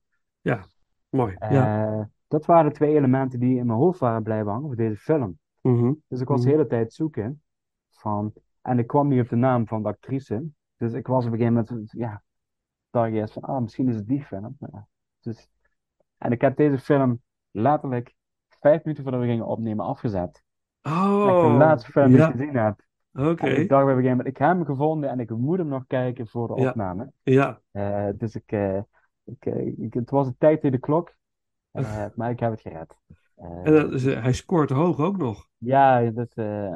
ja, mooi. Ja. Dat waren de twee elementen die in mijn hoofd waren blijven hangen voor deze film. Mhm. Dus ik was de Mhm. hele tijd zoeken van, en ik kwam niet op de naam van de actrice. Dus ik was op een gegeven moment, ja, dacht eerst van, ah, misschien is het die film. Ja. Dus, en ik heb deze film letterlijk vijf minuten voordat we gingen opnemen afgezet. Oh, de laatste film die ja, ik gezien heb. oké. Ik dacht op een gegeven moment, ik heb hem gevonden en ik moet hem nog kijken voor de Ja. opname. Ja, Eh, dus ik, eh, ik, eh, ik- het was een tijd in de klok, maar ik heb het gered. Eh, en dat is, eh, hij scoort hoog ook nog. Ja, dat, eh,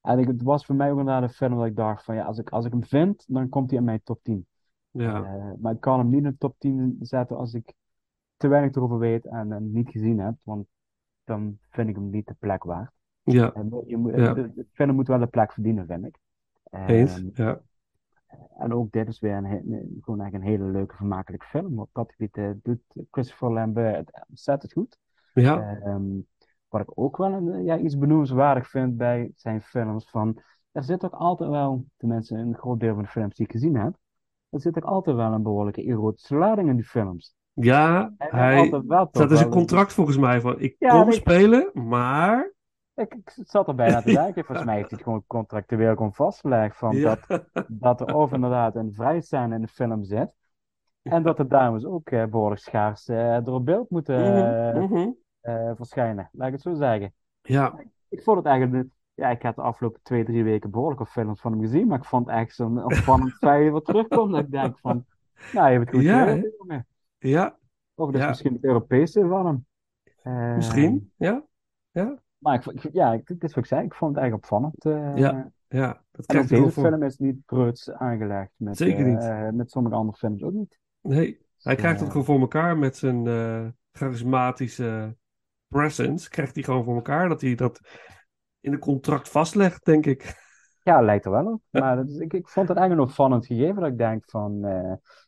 en ik, het was voor mij ook inderdaad een film dat ik dacht van ja, als ik, als ik hem vind, dan komt hij in mijn top 10. Ja, maar ik kan hem niet in de top 10 zetten als ik te weinig erover weet en hem niet gezien heb, want dan vind ik hem niet de plek waard. ja, En je moet, Ja. de, de film moet wel de plek verdienen, vind ik. eens. Ehm, Ja, en ook dit is weer een, een- gewoon echt een hele leuke, vermakelijke film. Op dat gebied eh, doet Christopher Lambert het ontzettend goed. ja, Ehm, wat ik ook wel een, ja, iets benoemenswaardig vind bij zijn films, van, er zit ook altijd wel, tenminste een groot deel van de films die ik gezien heb, er zit ook altijd wel een behoorlijke erotische lading in die films. ja, hij staat in zijn wel- contract volgens mij van, ik Ja, kom spelen, maar... Ik, ik zat er bijna te denken, volgens mij heeft hij het gewoon contractueel gewoon vastgelegd, van Ja, dat, dat er over inderdaad een vrijstaan in de film zit. En dat de dames ook eh, behoorlijk schaars eh, er op beeld moeten eh, Mhm, mhm. eh, verschijnen, laat ik het zo zeggen. Ja, Ik vond het eigenlijk, ja, ik heb de afgelopen twee, drie weken behoorlijk wat films van hem gezien, maar ik vond het echt zo'n opvallend feit wat terugkomt. Dat ik denk van, nou, je hebt het goed Ja, gedaan, jongen. ja, Of het is Ja. misschien het Europese van hem. Eh, misschien. Ja, Maar ik, ik, ja, ik, dit is wat ik zei, ik vond het eigenlijk opvallend. eh, Ja, ja, dat En ook krijgt deze voor. film is niet preuts aangelegd met, Zeker niet. eh, met sommige andere films ook niet. Nee, hij krijgt Ja. het gewoon voor elkaar met zijn eh, charismatische presence. Krijgt hij gewoon voor elkaar dat hij dat in een contract vastlegt, denk ik. Ja, lijkt er wel op. Maar dat is- ik, ik vond het eigenlijk een opvallend gegeven dat ik denk van... eh,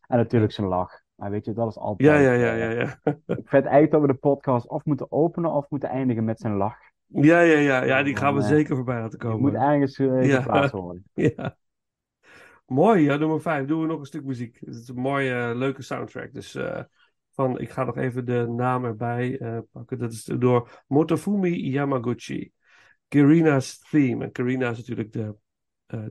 en natuurlijk zijn lach. Maar weet je, dat is altijd... Ja, ja, ja, eh, ja, ja. Ik vind eigenlijk dat we de podcast of moeten openen of moeten eindigen met zijn lach. Ja, ja, ja, ja die gaan we zeker voorbij laten komen. Je moet ergens uh, ja. plaats ja. Mooi, ja, nummer 5. Doen we nog een stuk muziek. Het is een mooie, eh, leuke soundtrack. Dus eh, van, ik ga nog even de naam erbij pakken. Dat is door Motofumi Yamaguchi. Kirinas theme. En Karina is natuurlijk de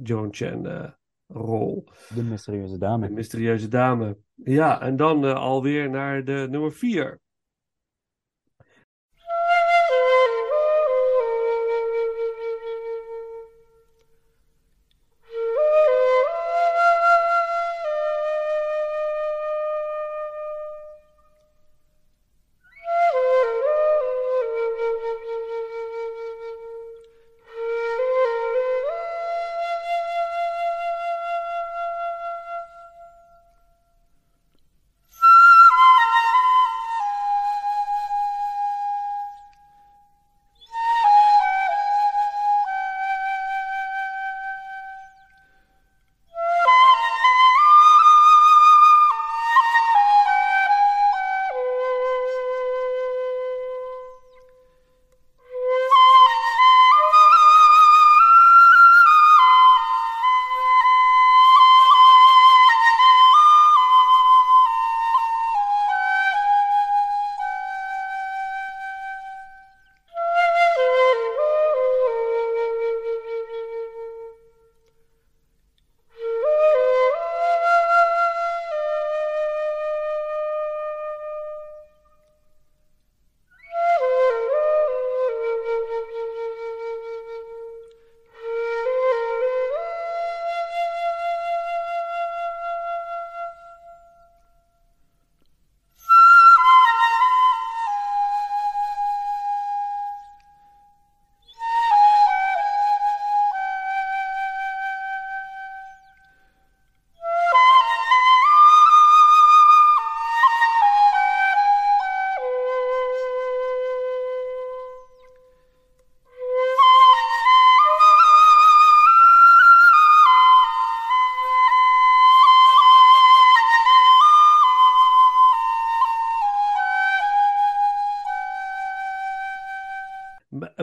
Joan Chen rol. De mysterieuze dame. De mysterieuze dame. Ja, en dan alweer naar de nummer 4.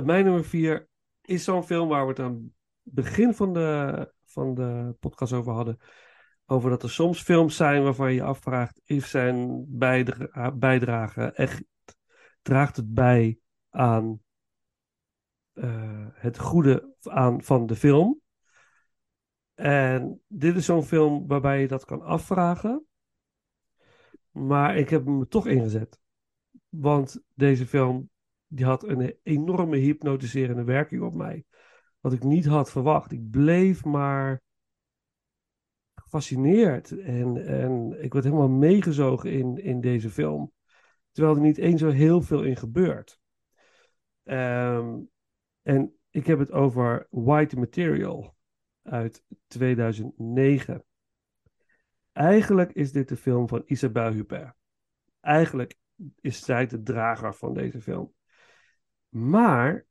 Mijn nummer vier is zo'n film waar we het aan het begin van de, van de podcast over hadden. Over dat er soms films zijn waarvan je je afvraagt: is zijn bijdra- bijdrage echt. draagt het bij aan eh, het goede aan, van de film? En dit is zo'n film waarbij je dat kan afvragen. Maar ik heb hem toch ingezet. Want deze film die had een enorme hypnotiserende werking op mij. Wat ik niet had verwacht. Ik bleef maar gefascineerd. En, en ik werd helemaal meegezogen in, in deze film. Terwijl er niet eens zo heel veel in gebeurt. Ehm, en ik heb het over White Material uit 2009. Eigenlijk is dit de film van Isabelle Huppert. Eigenlijk is zij de drager van deze film. Maar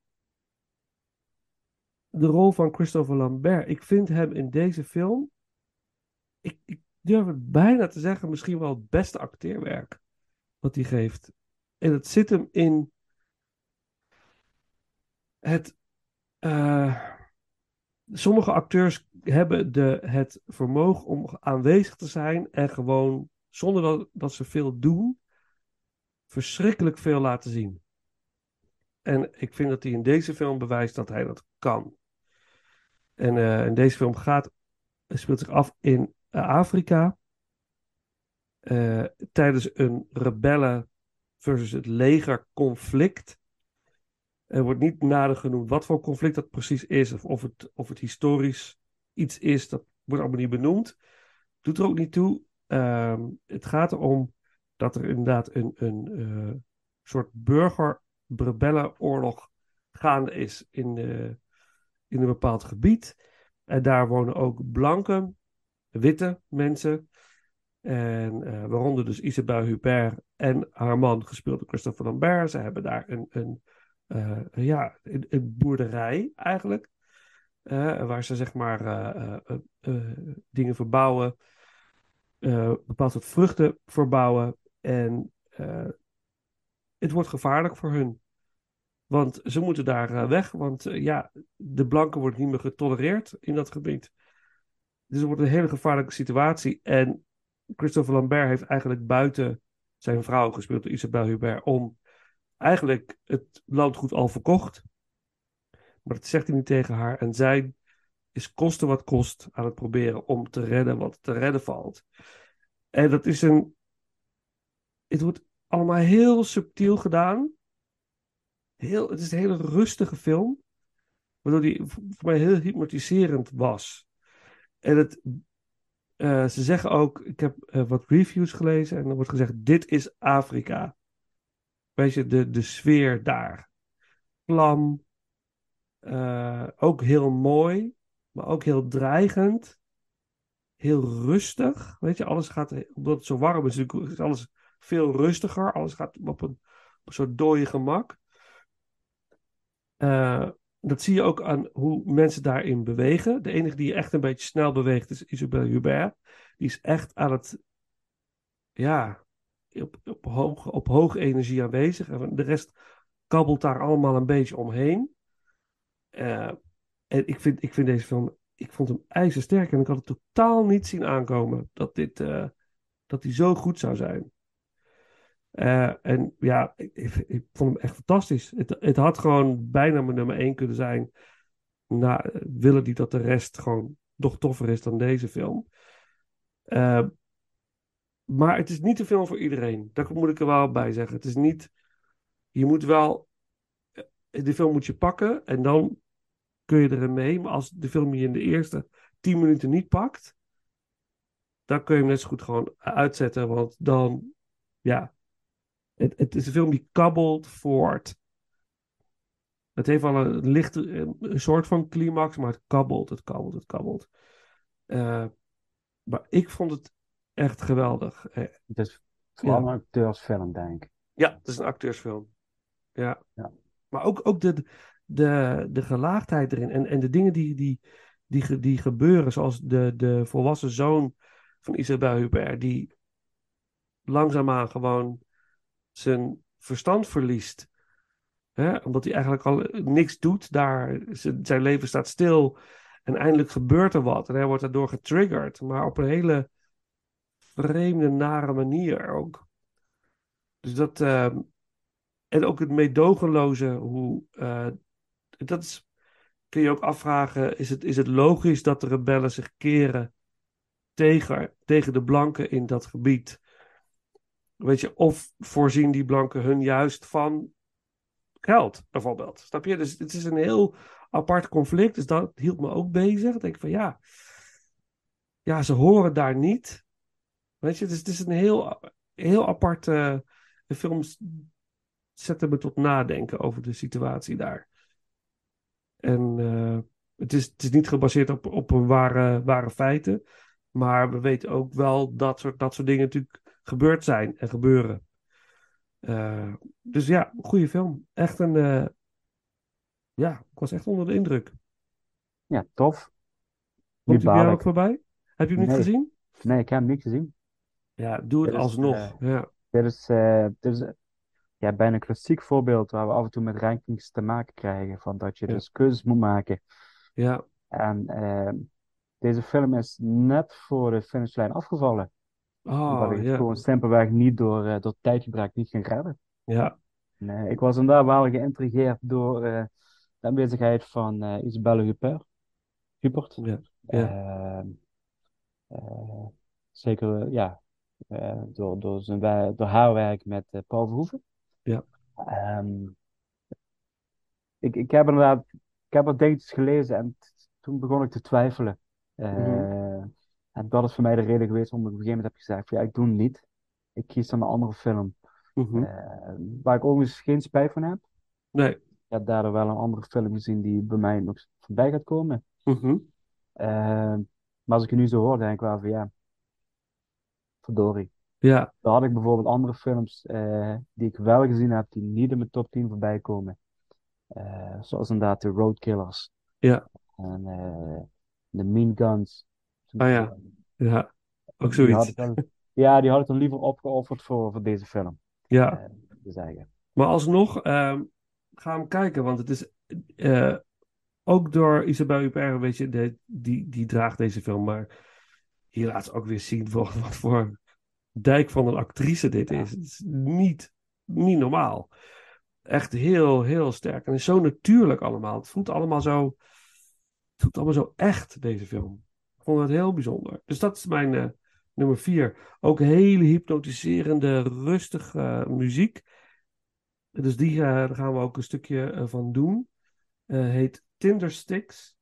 de rol van Christopher Lambert, ik vind hem in deze film, ik, ik durf het bijna te zeggen, misschien wel het beste acteerwerk wat hij geeft. En het zit hem in het. eh, sommige acteurs hebben de, het vermogen om aanwezig te zijn en gewoon, zonder dat, dat ze veel doen, verschrikkelijk veel laten zien. En ik vind dat hij in deze film bewijst dat hij dat kan. En eh, in deze film gaat, speelt zich af in eh, Afrika. eh, tijdens een rebellen versus het leger conflict. Er wordt niet nader genoemd wat voor conflict dat precies is. Of, of, het, of het historisch iets is. Dat wordt allemaal niet benoemd. Doet er ook niet toe. Ehm, het gaat erom dat er inderdaad een, een soort burger-rebellenoorlog gaande is in, eh, in een bepaald gebied. En daar wonen ook blanke, witte mensen. En eh, waaronder dus Isabelle Huppert en haar man, gespeeld door Christopher Lambert. Ze hebben daar een, een, eh, ja, een, boerderij eigenlijk. eh, waar ze zeg maar dingen verbouwen. bepaald soort vruchten verbouwen. En het wordt gevaarlijk voor hun. Want ze moeten daar eh, weg. Want eh, ja, de blanken wordt niet meer getolereerd in dat gebied. Dus het wordt een hele gevaarlijke situatie. En Christopher Lambert heeft eigenlijk buiten zijn vrouw gespeeld door Isabelle Hubert om eigenlijk het landgoed al verkocht. Maar dat zegt hij niet tegen haar. En zij is koste wat kost aan het proberen om te redden wat te redden valt. En dat is een. Het wordt allemaal heel subtiel gedaan. Heel, het is een hele rustige film. Waardoor die voor mij heel hypnotiserend was. En het, eh, ze zeggen ook, ik heb eh, wat reviews gelezen en er wordt gezegd, dit is Afrika. Weet je, de, de sfeer daar. Klam, eh, ook heel mooi, maar ook heel dreigend. Heel rustig. Weet je, alles gaat, omdat het zo warm is, is alles veel rustiger. Alles gaat op een, op soort dode gemak. Eh, dat zie je ook aan hoe mensen daarin bewegen. De enige die echt een beetje snel beweegt is Isabelle Hubert. Die is echt aan het, ja, op, op, hoog, op hoge energie aanwezig. En de rest kabbelt daar allemaal een beetje omheen. Eh, en ik vind, ik vind deze film, ik vond hem ijzersterk. En ik had het totaal niet zien aankomen dat dit, eh, dat hij zo goed zou zijn. Eh, en ja, ik, ik, vond hem echt fantastisch. Het, het had gewoon bijna mijn nummer 1 kunnen zijn. Nou, willen die dat de rest gewoon nog toffer is dan deze film. Eh, maar het is niet de film voor iedereen. Daar moet ik er wel bij zeggen. Het is niet. Je moet wel. eh, De film moet je pakken en dan kun je erin mee. Maar als de film je in de eerste 10 minuten niet pakt. Dan kun je hem net zo goed gewoon uitzetten. Want dan. Ja, het, het is een film die kabbelt voort. Het heeft wel een lichte, een soort van climax, maar het kabbelt, het kabbelt, het kabbelt. Eh, maar ik vond het echt geweldig. Eh, Het is vooral Ja. een acteursfilm, denk ik. ja, het is een acteursfilm. Ja. Ja. Maar ook, ook de, de, de gelaagdheid erin en, en de dingen die, die, die, die gebeuren, zoals de, de volwassen zoon van Isabelle Huppert, die langzaamaan gewoon zijn verstand verliest. Hè? Omdat hij eigenlijk al niks doet daar. Zijn leven staat stil. En eindelijk gebeurt er wat. En hij wordt daardoor getriggerd. Maar op een hele vreemde, nare manier ook. Dus dat... ehm, en ook het meedogenloze, hoe... eh, dat kun je ook afvragen, is het, is het logisch dat de rebellen zich keren tegen, tegen de blanken in dat gebied? Weet je, of voorzien die blanken hun juist van geld, bijvoorbeeld. Snap je? Dus het is een heel apart conflict. Dus dat hield me ook bezig. Ik denk van ja, ja, ze horen daar niet. Weet je, dus het is een heel, heel aparte de films zetten me tot nadenken over de situatie daar. En eh, het, is, het is niet gebaseerd op, op ware, ware feiten. Maar we weten ook wel dat soort, dat soort dingen natuurlijk gebeurd zijn en gebeuren. Eh, dus ja, goede film. Echt een. eh, ja, ik was echt onder de indruk. Ja, tof. Komt hij jou baal ook voorbij? Heb je hem niet Nee. gezien? Nee, ik heb hem niet gezien. Ja, doe het is, alsnog. eh, ja. Dit is, eh, dit is ja, bijna een klassiek voorbeeld waar we af en toe met rankings te maken krijgen. Van dat je Ja. dus keuzes moet maken. ja, En deze film is net voor de finishlijn afgevallen. Oh ik het ja. gewoon simpelweg niet door, eh, door tijdgebrek niet ging redden. Ja, Nee, ik was inderdaad wel geïntrigeerd door eh, de aanwezigheid van eh, Isabelle Huppert. Huppert. ja, ja. Ehm, eh, zeker, ja, door, door, zijn, door haar werk met Paul Verhoeven. Ja. Ehm, ik, ik heb inderdaad, ik heb wat dingetjes gelezen en toen begon ik te twijfelen. Mhm. En dat is voor mij de reden geweest waarom ik op een gegeven moment heb gezegd, van, ja, ik doe het niet. Ik kies dan een andere film. Mhm. Eh, waar ik overigens geen spijt van heb. Nee. Ik heb daardoor wel een andere film gezien die bij mij nog voorbij gaat komen. Mhm. Eh, maar als ik het nu zo hoor, denk ik wel van ja, verdorie. Ja, Dan had ik bijvoorbeeld andere films eh, die ik wel gezien heb, die niet in mijn top 10 voorbij komen. Zoals inderdaad de Roadkillers. Ja. En de Mean Guns. Ah ja. ja. Ook Die had zoiets. ik dan, ja, die had ik dan liever opgeofferd voor, voor deze film. Ja. eh, te zeggen. Maar alsnog, ehm ga hem kijken, want het is eh, ook door Isabelle Huppert, weet je, de, die, die draagt deze film. Maar hier laat ze ook weer zien voor, wat voor dijk van een actrice dit is. Het is niet, niet normaal. Echt heel, heel sterk. En het is zo natuurlijk allemaal. Het voelt allemaal zo, het voelt allemaal zo echt, deze film. Vond het heel bijzonder. Dus dat is mijn eh, nummer vier. Ook hele hypnotiserende, rustige eh, muziek. Dus die, eh, daar gaan we ook een stukje van doen. Heet Tindersticks.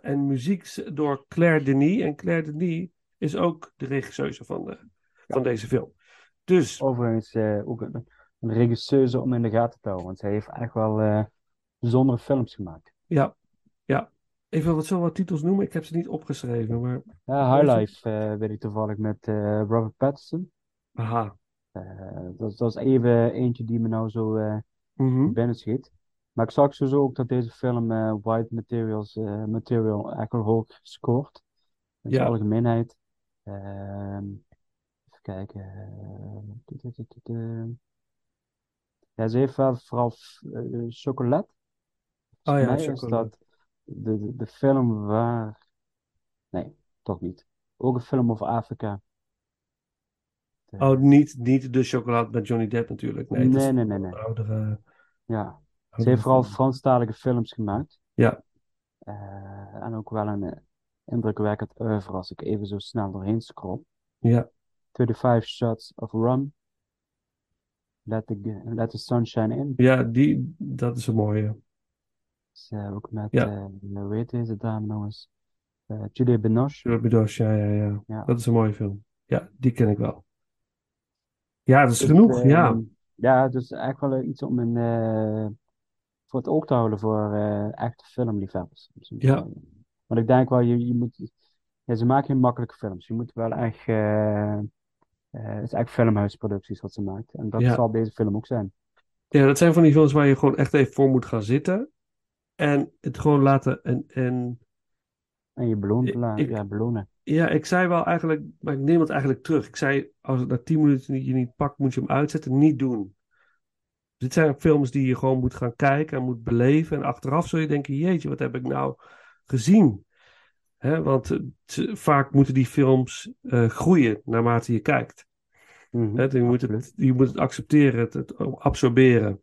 En muziek door Claire Denis. En Claire Denis is ook de regisseuse van, de, van deze film. Dus, Overigens ook een, een regisseuse om in de gaten te houden, want zij heeft echt wel bijzondere films gemaakt. ja, ja. Even wat zo wat titels noemen. Ik heb ze niet opgeschreven, maar... Ja, High Life eh, weet ik toevallig met eh, Robert Pattinson. Aha. Eh, dat, is- dat is even eentje die me nou zo binnen schiet. Maar ik zag sowieso ook dat deze film White Materials, Material wel hoog scoort. In Ja. zijn algemeenheid. Ehm, even kijken. Ja, ze heeft wel vooral chocolade. Oh ja, chocolade. De, de, de film waar. Nee, toch niet. Ook een film over Afrika. De- Oh, niet, niet de chocolade met Johnny Depp natuurlijk. Nee, het is nee, nee, nee, een oudere, Ja. Ze heeft vooral. Franstalige films gemaakt. Ja. Eh, en ook wel een eh, indrukwekkend oeuvre als ik even zo snel doorheen scroll. Ja. 35 Shots of Rum. Let the, Let the Sunshine In. Ja, die, dat is een mooie. Dus, eh, ook met, Ja. eh, hoe heet deze dame nou eens? Eh Juliette Binoche. Binoche, ja, ja, ja. Ja. Dat is een mooie film. Ja, die ken ik wel. Ja, dat is Dus, genoeg, ehm, ja. Ja, dus echt wel iets om in, voor het oog te houden voor echte filmliefhebbers. Dus, Ja. Want ik denk wel, je, je moet, ja, ze maken geen makkelijke films. Je moet wel echt, het is echt filmhuisproducties wat ze maakt. En dat Ja. zal deze film ook zijn. Ja, dat zijn van die films waar je gewoon echt even voor moet gaan zitten. En het gewoon laten. En, en En je beloont, Ik- la- ik- ja, belonen. ja, ik zei wel eigenlijk, maar ik neem het eigenlijk terug. Ik zei, als het na 10 minuten je niet pakt, moet je hem uitzetten. Niet doen. Dit zijn films die je gewoon moet gaan kijken en moet beleven. En achteraf zul je denken, jeetje, wat heb ik nou gezien? Hè, want eh, vaak moeten die films eh, groeien naarmate je kijkt. Mhm, je, moet het, je moet het accepteren, het, het absorberen.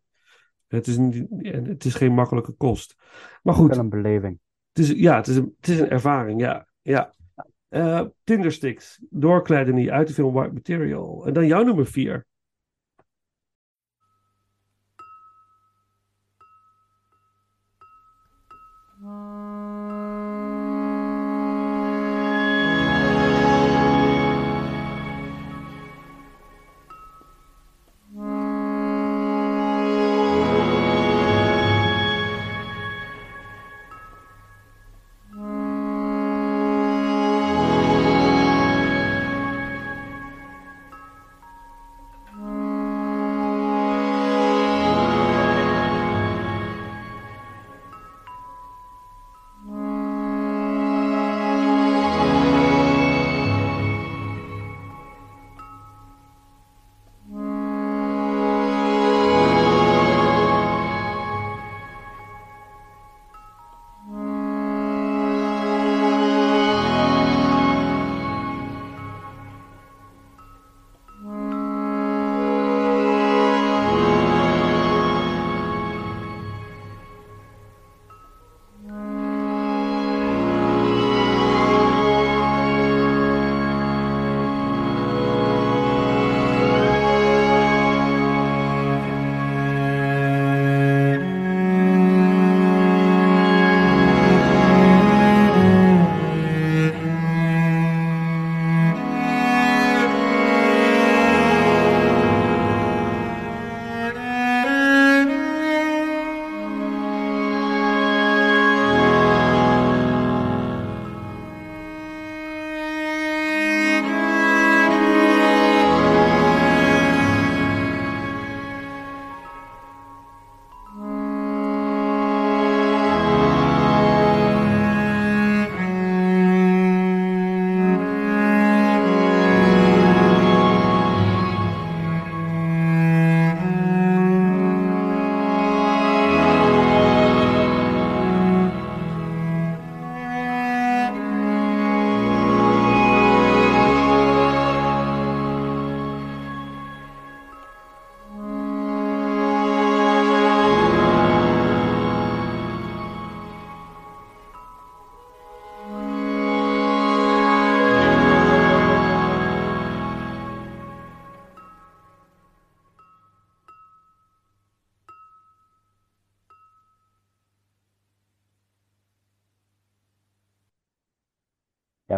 Het is, niet, het is geen makkelijke kost. Maar goed, Filmbeleving. het is, ja, het is, een, het is een ervaring, ja. ja. Eh, Tindersticks, doorkleiden uit de film White Material. En dan jouw nummer vier.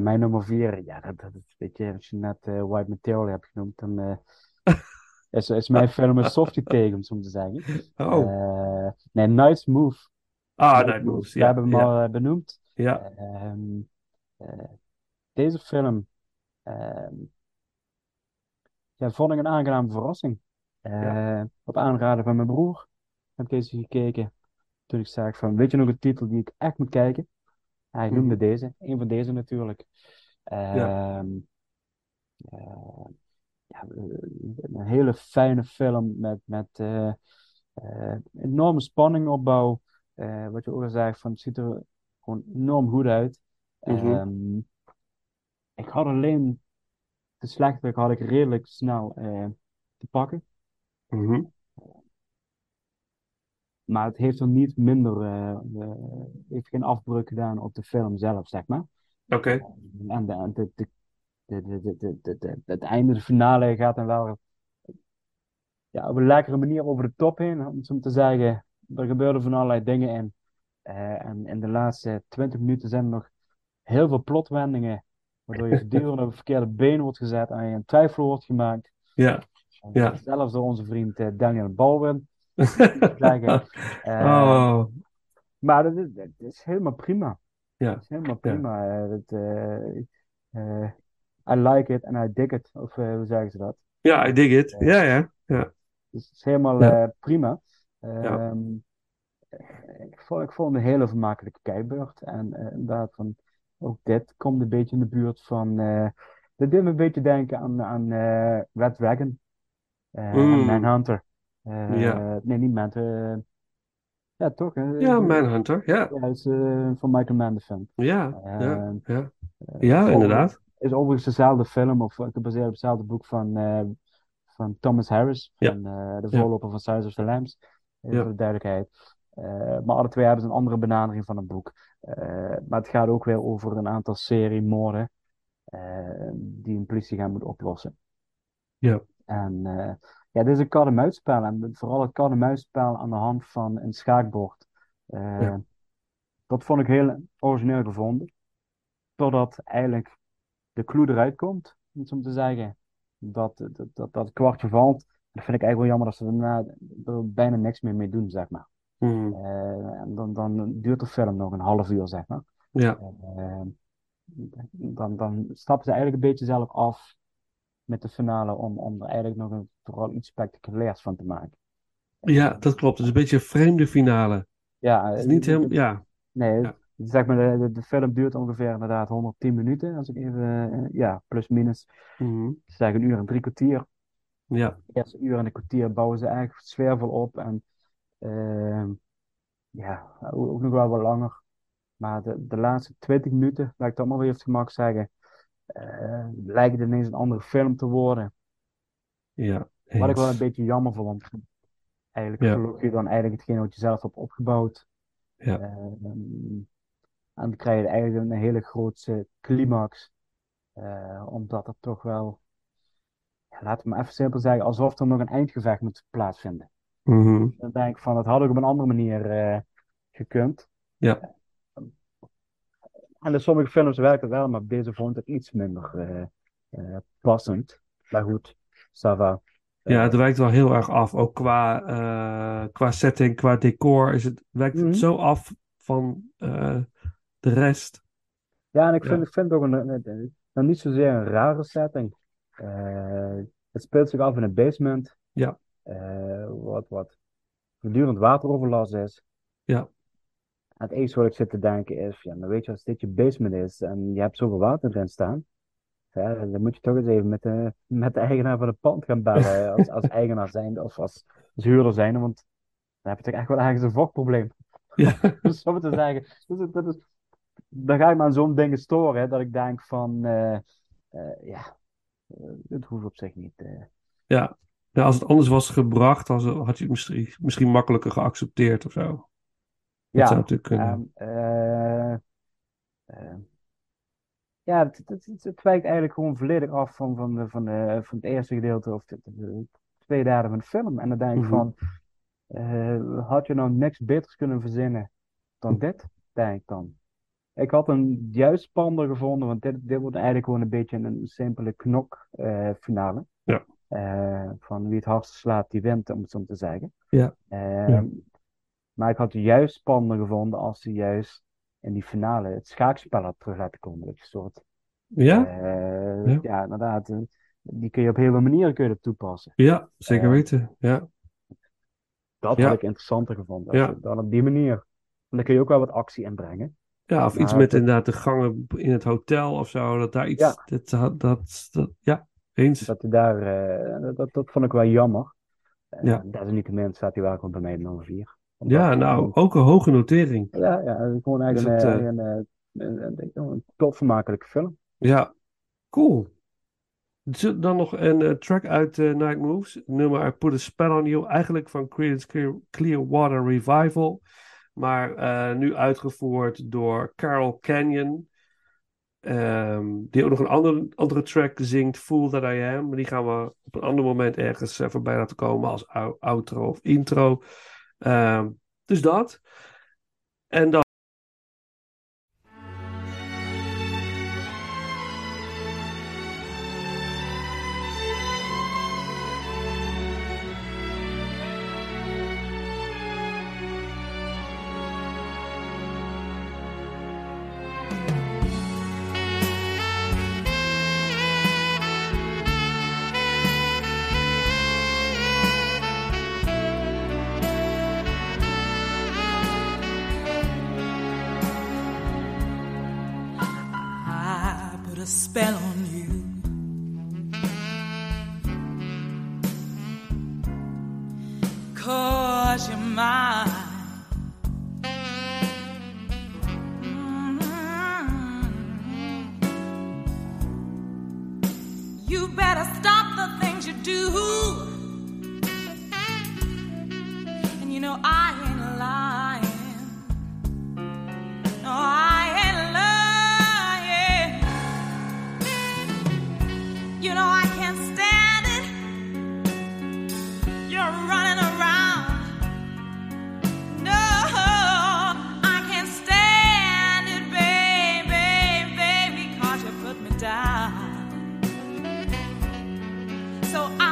Mijn nummer vier, ja, dat, dat is een beetje, als je net eh, White Material hebt genoemd, dan eh, is, is mijn film een softie tegen, om zo te zeggen. Oh, Eh, nee, Nice Move. ah, Nice Night Move. Moves. We Ja, hebben hem ja, al benoemd. ja. Ehm, eh, deze film ehm, ja, vond ik een aangename verrassing. Op aanraden van mijn broer heb ik deze gekeken. Toen ik zei van, weet je nog een titel die ik echt moet kijken? Hij noemde Mhm. deze, een van deze natuurlijk. Ja. Ehm, eh, ja, een hele fijne film met, met eh, eh, enorme spanningopbouw. Eh, wat je ook al zei, van, het ziet er gewoon enorm goed uit. Mhm. Ehm, ik had alleen de slechterik had ik redelijk snel te pakken. Mhm. Maar het heeft er niet minder, eh, eh, heeft geen afbreuk gedaan op de film zelf, zeg maar. Oké. En de, de, de, het einde, de finale gaat dan wel ja, op een lekkere manier over de top heen. Om te zeggen, er gebeurden van allerlei dingen in. Eh, en in de laatste 20 minuten zijn er nog heel veel plotwendingen. Waardoor je voortdurend op een verkeerde been wordt gezet en je in twijfel wordt gemaakt. Ja. Ja. Zelfs door onze vriend Daniel Baldwin. zeggen. Eh, Oh, maar dat is, dat is helemaal prima. Ja. Dat is helemaal prima. Eh, dat, eh, I like it and I dig it. Of hoe zeggen ze dat? ja, I dig it. Ja, ja. Ja. Dus het is helemaal Ja. prima. Ja. Ehm, ik, vond, ik vond een hele vermakelijke kijkbeurt. En eh, inderdaad, van, ook dit komt een beetje in de buurt van. dit deed me een beetje denken aan, aan Red Dragon eh, en Mm. Manhunter. Eh, Ja. Nee, niet Manhunter. ja, toch? Ja, Manhunter. Ja, Ja, het is eh, van Michael Mann de film. ja, Eh, ja, ja. eh, Ja, inderdaad. Is overigens dezelfde film, of eh, gebaseerd op hetzelfde boek van, eh, van Thomas Harris, van eh, de voorloper van Silence of the Lambs, eh, Ja. voor de duidelijkheid. Eh, maar alle twee hebben ze een andere benadering van het boek. Eh, maar het gaat ook weer over een aantal seriemoorden eh, die een politieagent moet oplossen. Ja. En eh, ja, dit is een kat-en-muisspel. En vooral het kat-en-muisspel aan de hand van een schaakbord. Eh, Ja. Dat vond ik heel origineel gevonden. Totdat eigenlijk de clue eruit komt, om te zeggen. Dat, dat, dat, dat kwartje valt. Dat vind ik eigenlijk wel jammer dat ze daarna er bijna niks meer mee doen, zeg maar. Mhm. Eh, dan, dan duurt de film nog een half uur, zeg maar. Ja, Eh, dan, dan stappen ze eigenlijk een beetje zelf af met de finale om, om er eigenlijk nog een, vooral iets spectaculairs van te maken. ja, dat klopt. Het is een beetje een vreemde finale. Ja, Het is niet helemaal, ja, Nee, Ja. zeg maar, de, de, film duurt ongeveer inderdaad 110 minuten, als ik even, eh, ja, plus minus, Mhm. zeg een uur en drie kwartier. ja, De eerste uur en een kwartier bouwen ze eigenlijk sfeervol op en ehm, ja, ook nog wel wat langer. Maar de, de laatste 20 minuten, laat ik dat maar weer op het gemak zeggen, eh, lijkt het ineens een andere film te worden. ja. Wat ik wel een beetje jammer vond. Eigenlijk Ja. verloor je dan eigenlijk hetgeen wat je zelf hebt opgebouwd. Ja. Eh, en dan krijg je eigenlijk een hele grootse climax. Eh, omdat er toch wel, ja, laten we maar even simpel zeggen, alsof er nog een eindgevecht moet plaatsvinden. Mhm. Dan denk ik van, dat had ook op een andere manier eh, gekund. Ja. En in sommige films werkt het wel, maar deze vond ik iets minder eh, eh, passend. Maar goed, ça va. Ja, het wijkt wel heel erg af. Ook qua, eh, qua setting, qua decor is het, wijkt Mhm. het zo af van eh, de rest. Ja, en ik Ja. vind, ik vind het ook een, een- een- niet zozeer een rare setting. Eh, het speelt zich af in een basement. Ja. Eh, wat, wat voortdurend wateroverlast is. Ja. Het eerste wat ik zit te denken is, ja, nou weet je, als dit je basement is en je hebt zoveel water erin staan, ja, dan moet je toch eens even met de, met de eigenaar van het pand gaan bellen, als, als eigenaar zijnde of als, als huurder zijnde, want dan heb je toch echt wel ergens een vochtprobleem. Ja. Zo te zeggen. Dus dat is, dan ga ik me aan zo'n dingen storen, hè, dat ik denk van, eh, eh, ja, eh, het hoeft op zich niet. Ja. Ja, als het anders was gebracht, dan zou- had je het misschien, misschien makkelijker geaccepteerd of zo. Dat Ja, natuurlijk kunnen. Ehm, eh, eh, ja, het, het, het, het wijkt eigenlijk gewoon volledig af van, van, de, van, de, van het eerste gedeelte of de, de, twee derde van de film. En dan denk ik Mhm. van, eh, had je nou niks beters kunnen verzinnen dan Mhm. dit? Denk ik dan. Ik had een juist spannender gevonden, want dit, dit wordt eigenlijk gewoon een beetje een simpele knok eh, finale. Ja. Eh, van wie het hardst slaat, die wint, om het zo te zeggen. Ja. Ehm, Ja. Maar ik had het juist spannender gevonden als ze juist in die finale het schaakspel had terug laten komen. Dat soort, ja? eh, Ja. ja, inderdaad, eh, die kun je op heel veel manieren kun je dat toepassen. Ja, zeker Eh, weten. Ja. Dat Ja. had ik interessanter gevonden. Ja. dan op die manier. En dan kun je ook wel wat actie inbrengen. ja, of iets met inderdaad de gangen in het hotel of zo. Dat daar iets. Ja. Dat, dat, dat, dat- ja, eens. Dat daar, dat- dat, vond ik wel jammer. Uh, Ja. Desalniettemin staat hij wel gewoon bij mij in nummer 4. Ja, nou, ook een hoge notering. Ja, ja, gewoon eigenlijk het, een, eh, een, een, een, een, een top vermakelijke film. Ja, cool. Dan nog een eh, track uit eh, Night Moves. Nummer I Put a Spell on You. Eigenlijk van Creedence Clear, Clearwater Revival. Maar eh, nu uitgevoerd door Carol Canyon. Ehm, die ook nog een andere, andere track zingt, Fool That I Am. Maar die gaan we op een ander moment ergens eh, voorbij laten komen als ou- outro of intro. Ehm, dus dat. En dan. So I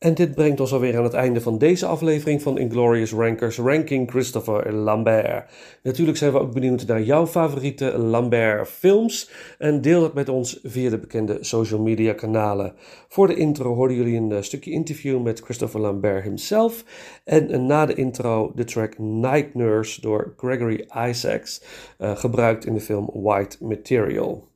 En dit brengt ons alweer aan het einde van deze aflevering van Inglorious Rankers Ranking Christopher Lambert. Natuurlijk zijn we ook benieuwd naar jouw favoriete Lambert films en deel dat met ons via de bekende social media kanalen. Voor de intro hoorden jullie een eh, stukje interview met Christopher Lambert himself en eh, na de intro de track Night Nurse door Gregory Isaacs, eh, gebruikt in de film White Material.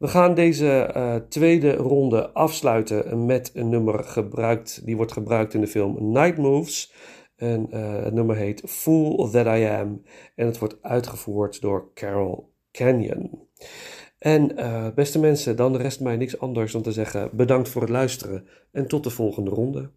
We gaan deze eh, tweede ronde afsluiten met een nummer gebruikt, die wordt gebruikt in de film Night Moves. En eh, het nummer heet Fool That I Am en het wordt uitgevoerd door Carol Canyon. En eh, beste mensen, dan rest mij niks anders dan te zeggen bedankt voor het luisteren en tot de volgende ronde.